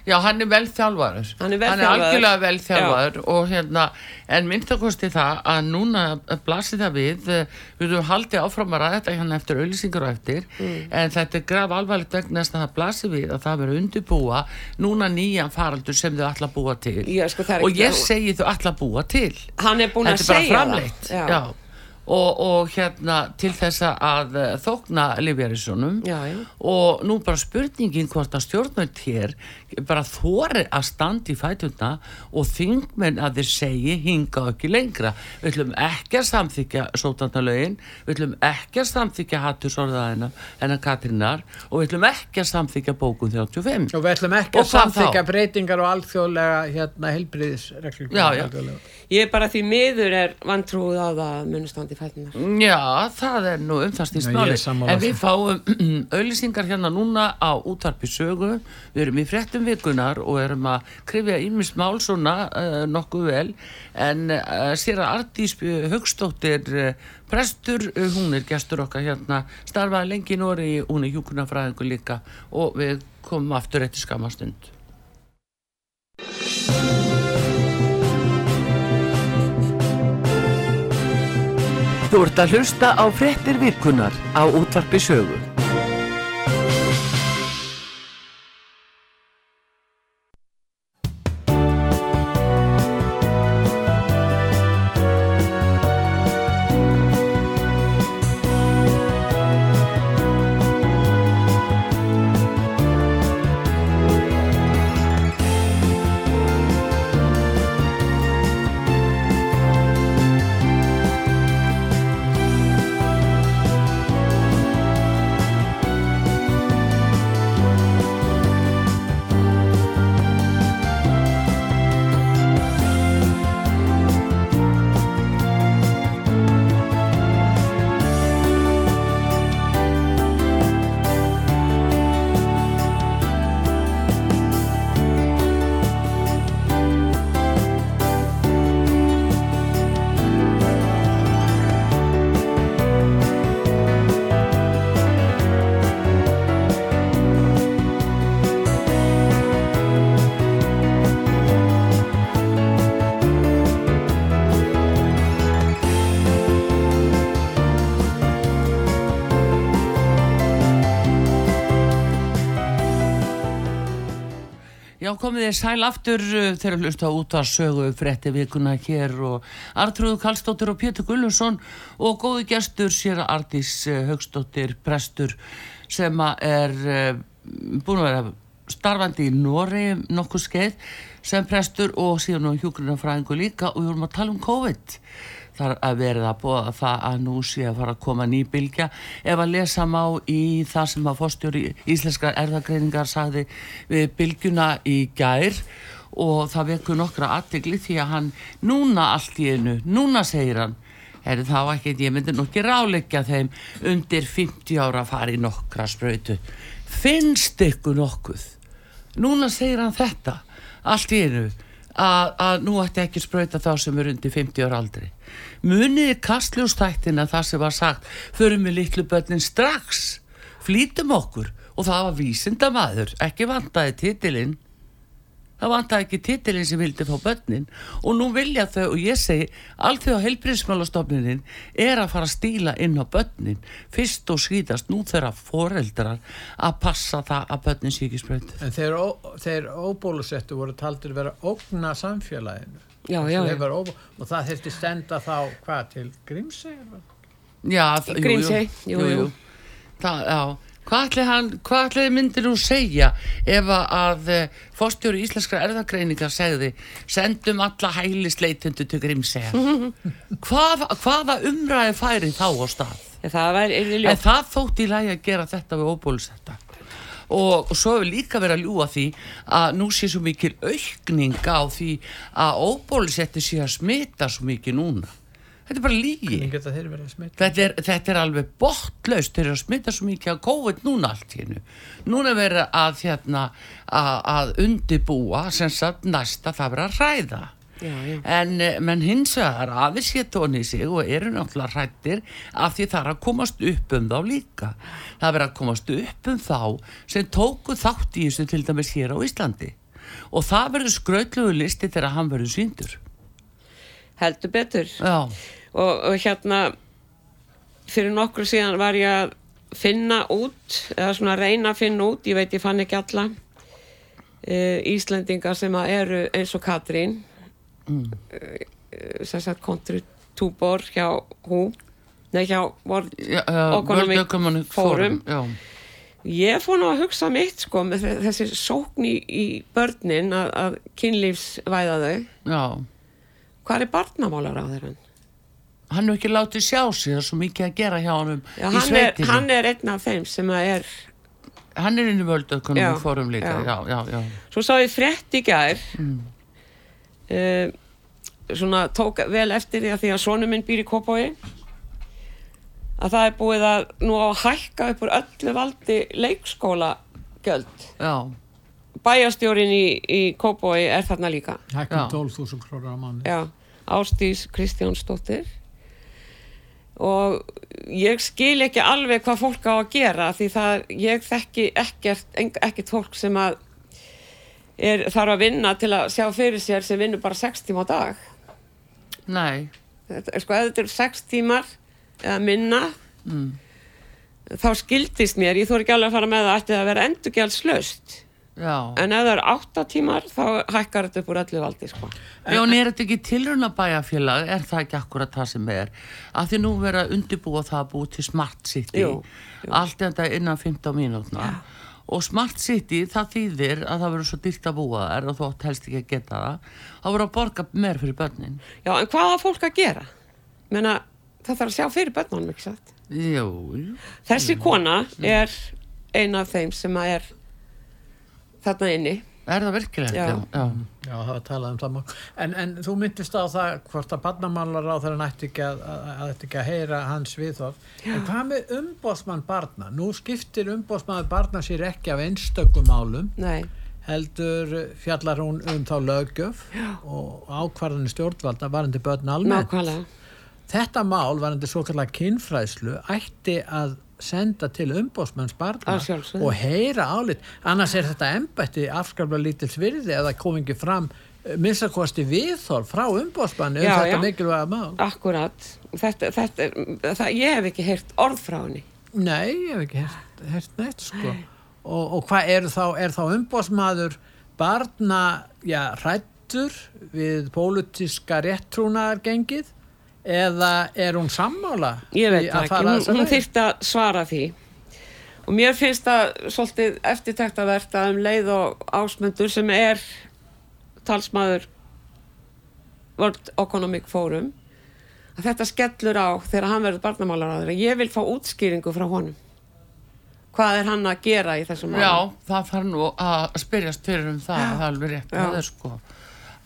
Já, hann er vel þjálfaður. Hann er Hann er algjörlega vel þjálfaður og hérna, en myndtakosti það að núna blasir það við, eh, við erum haldið áfram að ræða þetta hérna eftir auðlýsingar og eftir, Mm. en þetta er graf alvarlegt vegna þess að það blasir við að það verður undirbúa núna nýjan faraldur sem þau ætla að búa til. Já, sko, það og ég segi þau ætla að búa til. hann er búin að Þetta er bara segja framleitt. það Já. Og, og hérna til þess að eh, þókna já. og nú bara spurningin hvort að stjórnvöld hér bara þori að standa í fætuna og þingmenn að þeir segi hinga ekki lengra. Við ætlum ekki að samþykja sótandalögin, við ætlum ekki að samþykja hattusorðaðina hennar Katrínar og við ætlum ekki að samþykja bókun 35 Og við ætlum ekki Og að samþykja þá? breytingar og alþjóðlega hérna helbriðisreglum. Ég er bara því miður er vantrúið á það að munu standi fætunar Já, það er nú um það stýst Nei, ég máli er sammála en við fáum auðlýsingar hérna núna á útarpi sögu. Við erum í þáttum vikunar og erum að krifja Ímis Málssona uh, eh, nokkuð vel en eh, uh, sér að Artís Högstóttir uh, eh, prestur, hún er gestur okkar hérna, starfaði lengi í Nóri, hún er júkunafræðingu líka og við komum aftur eftir skamastund. Þú ert að hlusta á frettir vikunar á útvarpi sögur. Já, komið þið sæl aftur uh, þegar hlusta út að sögu frétti vikuna hér og Artrúðu Kallstóttir og Pétur Gullusson og góði gestur sér að Artís Högstóttir, prestur sem er uh, búin að vera starfandi í Nóri nokkuð skeið sem prestur og síðan á hjúgrunarfræðingu líka og við vorum að tala um COVID þar að verða bóða það að nú sé að fara að koma nýbylgja ef að lesa má í það sem að fórstjóri íslenskar erðagreiningar sagði við bylgjuna í gær og það vekur nokkra aðtegli því að hann núna allt í einu, núna segir hann. Er það ekki, ég myndi nokkið ráleggja þeim undir 50 ára í nokkra spröytu finnst ykkur nokkuð? Núna segir hann þetta allt í einu að, nú ætti ekki spröyta þá sem er undir 50 ára aldri. Muniði kastljóstættina það sem var sagt förum við litlu börnin strax flýtum okkur. Og það var vísindamaður ekki vantaði titilinn það vantaði ekki titilinn sem vildi fá börnin og nú vilja þau og ég segi allt því að heilbríðsmálastofnunin er að fara að stíla inn á börnin fyrst og skýtast nú þeirra foreldrar að passa það að börnin sé ekki spröytu En þeir, þeir óbólusettu voru taldir vera ógna samfélaginu. Já, já, já. Og það þurfti stenda þá, hvað, til Grímsey? Já, það- jú, Grímsey, jú, jú. Það, já. Hvað þið myndir nú segja ef að, eh, forstjóri íslenskra erðagreiningar segði sendum alla hælisleitundu til Grímsega hvað, hvaða umræði færi þá á stað? Það en það þótti í lagi að gera þetta við óbólusetta. Og, og svo hefur líka verið að ljúa því að nú sé svo mikil aukning á því að óbólusetti sé að smita svo mikið núna þetta er bara lígi geta að? Þetta er, þetta er alveg botlaust þeir eru að smita svo mikið af COVID núna allt hérna núna verður að hérna að, að undibúa sem sagt næsta það verður að hræða. Já, já. en eh, menn hins vegar aðeins hétt honi sig og eru náttúrulega hrættir af því það er að komast upp um þá líka. Það verður að komast upp um þá sem tóku þátt í þessu til dæmis hér á Íslandi. Og það verður skrautlugu listi þegar hann verður síndur Heldur betur. já, Og, og hérna, fyrir nokkur síðan var ég að finna út, eða svona reyna að finna út, ég veit ég fann ekki alla, uh, Íslendingar sem að eru eins og Katrín, mm. sem sagt kontri túbor hjá hú, nei hjá World já, já Economic Forum. já Ég fór nú að hugsa mitt sko með þe- þessi sókn í, í börnin að, að kynlífsvæða þau. Já, Hvað er barnamálar á þeirra? Hann hefur ekki látið sjá sig, það er svo mikið að gera hjá honum Já, í hann, er, hann er einn af þeim sem að er, hann er inn í völdökunum og fórum líka, já. já, já, já. svo sá ég frétt í gær, mm. svona tók vel eftir því að því að sonu minn býr í Kópói, að það er búið að nú á að hækka upp úr öllu valdi leikskóla gjöld. já. Bæjastjórin í, í Kópói er þarna líka. Hækkum Já. 12.000 krónar á manni. Já, Ástís Kristjánsdóttir og ég skil ekki alveg hvað fólk á að gera því það, ég þekki ekkert, ekkert fólk sem að er, þarf að vinna til að sjá fyrir sér sem vinnur bara 6 tíma á dag. Nei, þetta, er sko, ef þetta eru 6 tímar eða minna þá skildist mér, ég þóri ekki alveg að fara með ætti það að vera endurgjaldslaust Já. en ef það eru átta tímar þá hækkar þetta upp úr öllu valdi sko. Já, en er þetta ekki tilruna bæjarfélag, er það ekki akkurat það sem er? Að því nú vera undirbúa það að búa til Smart City, Jú, allt þetta innan 15 mínútna. Og Smart City, það þýðir að það verður svo dýrt að búa þær og þú átt helst ekki að geta það. Það verður að borga meir fyrir börnin. Já, en hvað á fólk að gera? Menna, það þarf að sjá fyrir börnunum, ekki satt? Jú, jú. Þessi kona er ein af þeim sem að er þarna inni. Er það virkilegt? Já. já. Já, það var talað um mál. En, en þú myndist á það hvort að barnamálar á þeirra nætti ekki að, að, að, ekki að heyra hans viðhorf. En hvað með umbóðsmann barna? Nú skiptir umbóðsmann barna sér ekki af einstökum málum, Nei, heldur fjallar hún um þá lögjöf og ákvarðanir stjórnvalda varandi börn almennt. nákvæmlega. Þetta mál varandi svo kallar kynfræðslu ætti að senda til umbóðsmanns barna og heyra álit annars er þetta embætti afskaplega lítils virði eða kom ekki fram minnstakosti viðþorf frá umbóðsmanni um Já, þetta já. mikilvæga mál Akkurat. Þetta, þetta, er- það, ég hef ekki heyrt orð frá henni. Nei, ég hef ekki heyrt, heyrt neitt sko og, og hvað er þá, þá umbóðsmaður barna, já, rættur við pólitíska réttrúnaðargengið eða er hún sammála Ég veit ekki, hún, hún þyrfti að svara því. Og mér finnst það svolítið eftirtæktavert að um leið og ásmundur sem er talsmaður World Economic Forum að þetta skellur á þegar hann verður barnamálaráður ég vil fá útskýringu frá honum. Hvað er hann að gera í þessum Já, málum það þarf nú að spyrjast fyrir um það, það er alveg rétt. Já. það er sko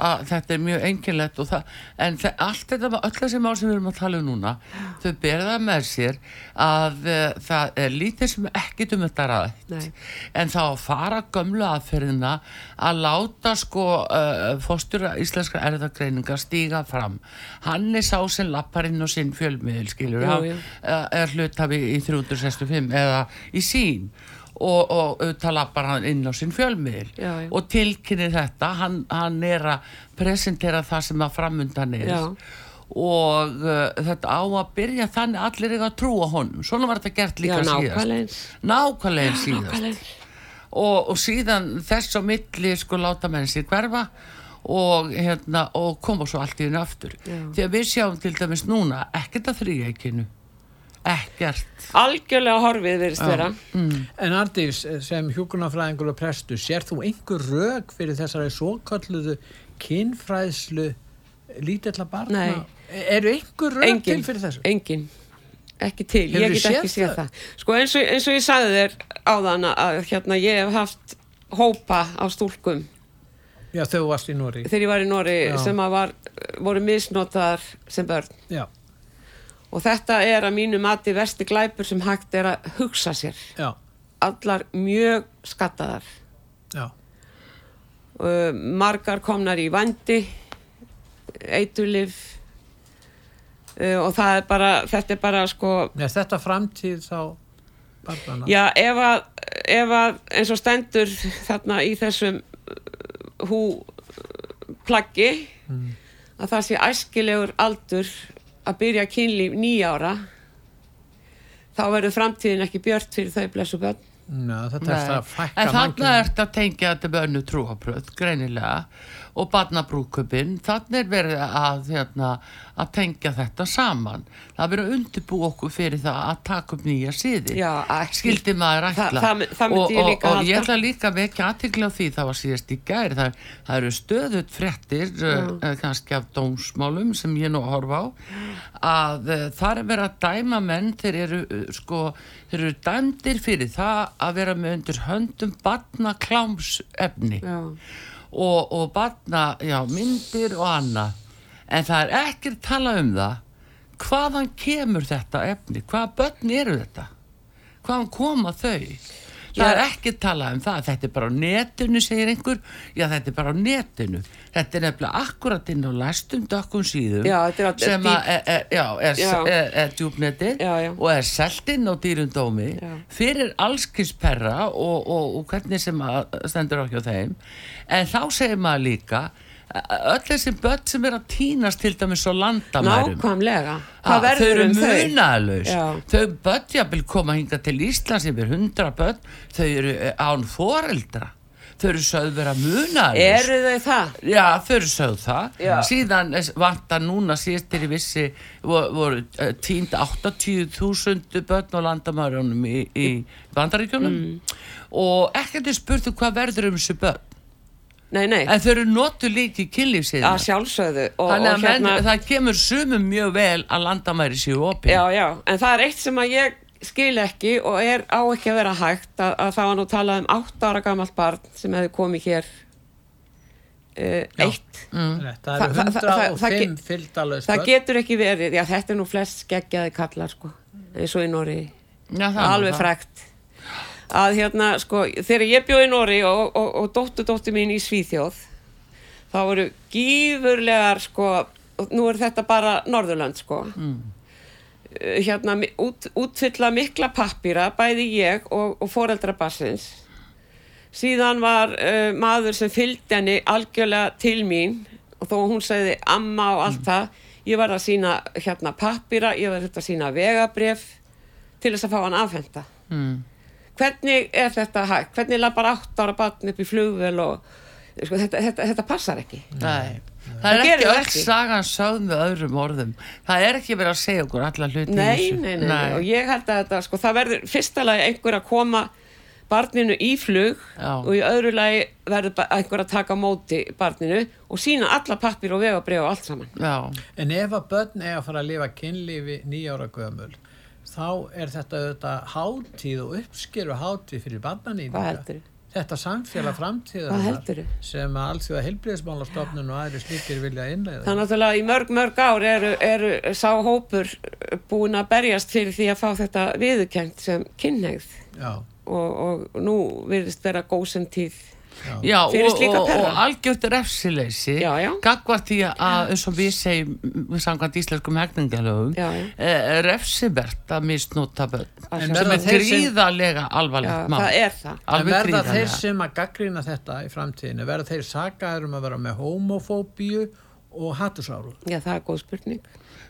að þetta er mjög einkilegt og það, en það, allt þetta, öll þessi mál sem við erum að tala um núna þau berða með sér að uh, það er lítið sem ekkit um þetta rætt Nei. en þá fara gömlu aðferðina að láta sko uh, fóstur íslenskra erðagreininga stíga fram hann er sá sem lappar inn á sinn fjölmiðil skilur hann jú. uh, er hlutafi í 365 eða í sín og, og auðvitað lappar hann inn á sinn fjölmiðil. Já, já. og tilkynni þetta. Hann, hann er að presentera það sem að framundan er. Já. og uh, þetta á að byrja þannig allir eiga að trúa honum. Svona var þetta gert líka síðast. eins. Síðast. og, og síðan þess á milli sko láta menn sér hverfa og, hérna, og koma svo allt í hennu aftur. Því að við sjáum til dæmis núna ekkert að þrýækinu ekkert algjörlega horfið verist vera En Ardís, sem hjúkunarfræðingur og prestu, sér þú einhver rög fyrir þessari svokalluðu kynfræðslu lítilla barna? Nei. Eru einhver rög engin, til fyrir þessu? engin ekki til, Hefurðu ég get ekki séð það? það, sko eins og, eins og ég sagði þér áðan að hérna ég hef haft hópa á stúlkum Já, þau varst í Nóri. þegar ég var í Nóri Já. sem að var, voru misnotaðar sem börn Já, og þetta er að mínu mati versti glæpur sem hægt er að hugsa sér. Já, allar mjög skattaðar. Uh, margar komnar í vandi eitulif uh, og það er bara þetta er bara sko Er þetta framtíð þá barnana? Já, ef að, ef að eins og stendur þarna í þessum uh, hú plaggi að það sé æskilegur aldur að byrja kynlíf nýjára þá verður framtíðin ekki björt fyrir þau blessu börn. Ná, þetta er það að fækka en þarna mannkyninu. ert að tengja þetta með önnu trúabröð, greinilega og barnabrúköpinn, þannig er verið að, hérna, að tengja þetta saman. Það er verið að undirbú okkur fyrir það að taka upp nýja ekki. Skildi maður ætla. það- það myndi og, ég og, og ég ætla líka vekja aðtikla á því, það var síðast í gæri, það, það eru stöðut fréttir, uh, kannski af dómsmálum sem ég nú horfa á, að uh, það er verið að dæma menn, þeir eru, uh, sko, þeir eru dæmdir fyrir það að vera með undir höndum barna klámsefni Já. Og, og barna, já, myndir og annað. En það er ekkert tala um það. Hvaðan kemur þetta efni? Hvaða börn eru þetta? Hvaðan koma þau? Það er ekki talað um það, þetta er bara á netinu, segir einhver. Já, þetta er bara á netinu. Þetta er nefnilega akkurat inn á læstum dökkum síðum. Já, er að- sem að, er, er, já, er, er, já. og er selt inn á dýrundómi fyrir allskisperra og, og, og hvernig sem að stendur á hjá þeim. En þá segir maður líka öll þessi börn sem er að týnast til dæmis á landamærum nákvæmlega hvað þau eru um þau munalaus Já. þau börn jafnvel koma hinga til Íslands yfir hundra börn þau eru eh, án foreldra þau eru sögð vera munalaus eru þau það? Já, þau eru sögð það. Já. Síðan vantar núna síðastir í vissi voru, uh, tínd 80.000 börn á landamærunum í, í bandaríkjunum Mm. og ekkert er spurtu hvað verður um þessu börn. nei, nei, En þau eru notu líki í kynlífsíðina. að sjálfsögðu og, Þannig og að menn, það kemur sumum mjög vel að landamæri séu opið. já, já, en það er eitt sem að ég skil ekki og er á ekki að vera hægt að, að það var nú talað um 8 ára gamalt barn sem hefði komið hér uh, eitt. Rétt, það Þa- eru það- það- það- 105 get- fylgdalaus það getur ekki verið, já þetta er nú flest skeggjaði kallar sko, eins og í Nóri er alveg frækt að hérna sko þegar ég bjóð í Nóri og, og, og dóttu dóttu mín í Svíþjóð þá voru gífurlegar sko og nú er þetta bara Norðurland sko. Mm. Hérna mi- út, útfylla mikla pappýra bæði ég og, og foreldra bassins síðan var uh, maður sem fylgdi henni algjörlega til mín og þó hún segði amma og allt það ég var að sína hérna pappýra ég var að sína vegabref til þess að fá hann afhenda Mm. hvernig er þetta hægt hvernig lappar átt ára batn upp í flugvel og sko, þetta, þetta, þetta passar ekki Nei. Það er ekki öll sagan sögð með öðrum orðum. Það er ekki verið að segja okkur alla hluti í nei, þessu. nei, nei, nei, og ég held að þetta sko, það verður fyrsta lagi einhver að koma barninu í flug Já. og í öðru lagi verður einhver að taka móti barninu og sína alla pappir og vegabrið og allt saman Já. En ef að börn eiga að fara að lifa kynlífi nýjára gömul þá er þetta auðvitað hátíð og uppskeru hátíð fyrir barnanýninga. Hvað heldurðu? Þetta samfélag framtíðar sem að allþjóða heilbriðismálastofnun og aðri slíkir vilja innleiða. Það er náttúrulega í mörg, mörg ár eru, eru sá hópur búin að berjast fyrir því að fá þetta viðurkennt sem kynneigð og, og nú virðist vera góðsend tíð já. Og, slíka og, perra. og algjört refsileysi gagvart því að eins og við segjum samkvæmt íslenskum já. eh, refsibert að misnota börn. Sem er gríðarlega Já, alvarlegt mál. það er það. En verða þeir sem að gaggrina þetta í framtíðinu, verða þeir sagaður um að vera með homofóbíu og hattusáru? Já, það er góð spurning.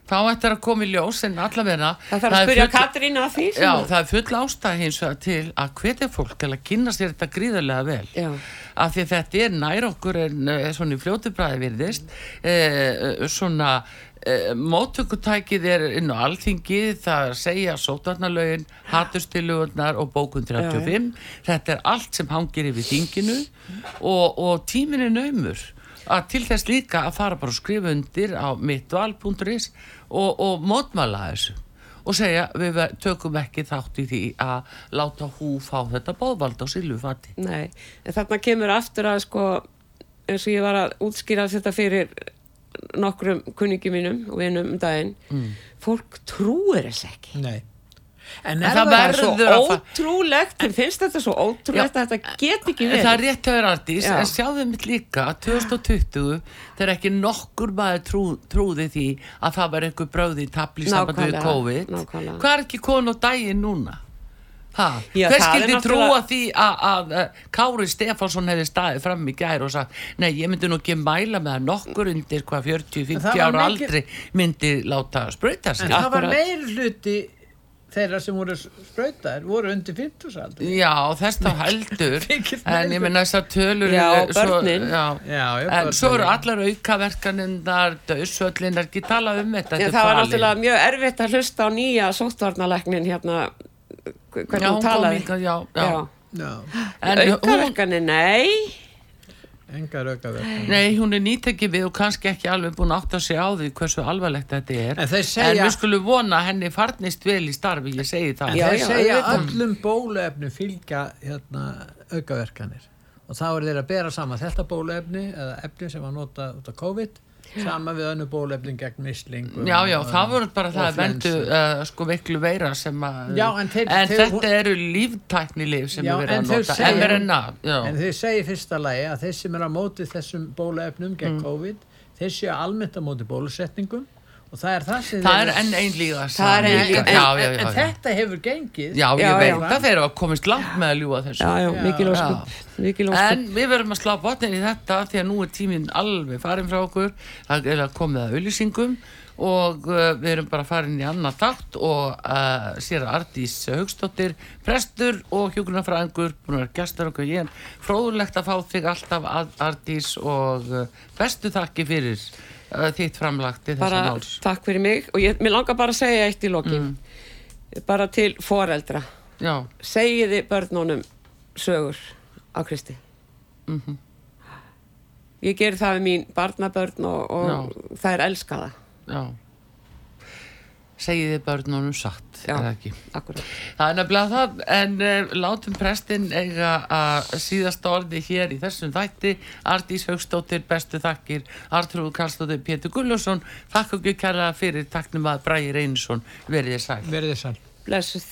Þá ættir að koma í ljós en allavega Það þarf að spyrja full- Katrínu að því sem Já, að- það er full ástæð hins vegar til að hvetja fólk til að kynna sér þetta gríðarlega vel. Já. af því að þetta er nær okkur en uh, svona í fljótubræði virðist. Uh, svona uh, móttökutækið er inn á alþingi það að segja sótarnalögin hatustilugurnar og bókun 35 þetta er allt sem hangir yfir þinginu og, og tímin er naumur að til þess líka að fara bara og skrifa undir á mittval.is og, og mótmæla þessu og segja við tökum ekki þátt í því að láta hú fá þetta bóðvald á silfufati. Nei, en þarna kemur aftur að sko eins og ég var að útskýra þetta fyrir nokkrum kunningi mínum og vinum um daginn fólk trúir þess ekki Nei. En, En það er Verður að fa- ótrúlegt þeim finnst þetta svo ótrúlegt að þetta get ekki En það er verið rétt að vera artís, Já. en sjáðu mitt líka að 2020 þegar ekki nokkur maður trú, trúði því að það var einhver bröð í tabli samband við COVID. nákvæmlega. Hvað er ekki komin á daginn núna? Já, Hver er skildi trúa því að, að Kári Stefánsson hefði staðið fram í gær og sagt, nei, ég myndi nú ekki mæla með að nokkur undir hvað 40-50 það var ára mikið- aldri myndi láta sprauta sig. En það var meir hluti þeirra sem voru sprautar voru undir 50 aldri. Já, þess þá heldur en ég menna þess að tölur Já, eru svo- börnin. já. Já, en svo eru börnin. allar aukaverkaninnar döðsvöllinar, ekki tala um þetta það var náttúrulega mjög erfitt að hlusta á nýja sóttvarnalæknin hérna hvernig já, hún talaði já, já. Já, En hún, Aukaverkanir, nei engar aukaverkanir. nei, hún er nýtekið við og kannski ekki alveg búin að átta sig á því hversu alvarlegt þetta er En þeir segja- en við skulum vona að henni farnist vel í starfi, ég segi það En Já, þeir já, segja auðvitað. öllum bóluefni fylgja hérna, aukaverkanir og þá er þeir að bera saman þetta bóluefni eða efni sem var nota út af COVID sama við önnu bóluefni gegn mislingum Já, já, það voru bara það að vendu uh, sko veiklu veira sem að Já, en þeir- þeir- þetta eru líftæknilif sem verið en að nota. Segja- mRNA, já. En þeir segja í fyrsta lagi að þeir sem eru á móti þessum bóluefnum Mm. gegn COVID, þeir séu almennt á móti bólusetningum og það er það sem Það er enn einn er líka- en, en, en þetta hefur gengið. Já, ég Já, veit að þeir hafa komist langt með að ljúa þessu. Já, já, mikil Já. óskup. Mikil óskup. En við verðum að slá botnin í þetta því að nú er tíminn alveg farin frá okkur. Það er að komið að auðlýsingum og uh, við erum bara farin í annað takt og uh, sér að Ardís Haugstóttir, prestur og hjókunarfræðingur, búin að vera gestur okkur ég er fróðulegt að fá þig alltaf að Ardís og uh, bestu þakki fyrir þitt framlagt í þessa máls. takk fyrir mig. Og ég, mér langar bara að segja eitt í lokin. Bara til foreldra. Já, segiði börnunum sögur á Kristi. Mhm. ég geri það við mín barnabörn og, og það er elskaða já segið þið börnunum satt Já. Það er nefnilega það, en uh, látum prestin eiga að síðasta orði hér í þessum þætti. Ardís Haugstóttir, bestu þakkir, Artrúð Karlstóttir, Pétur Gullarsson. Þakka ekki kærlega fyrir taknum að Bræði Reynsson verið þér sæl. verið að blessuð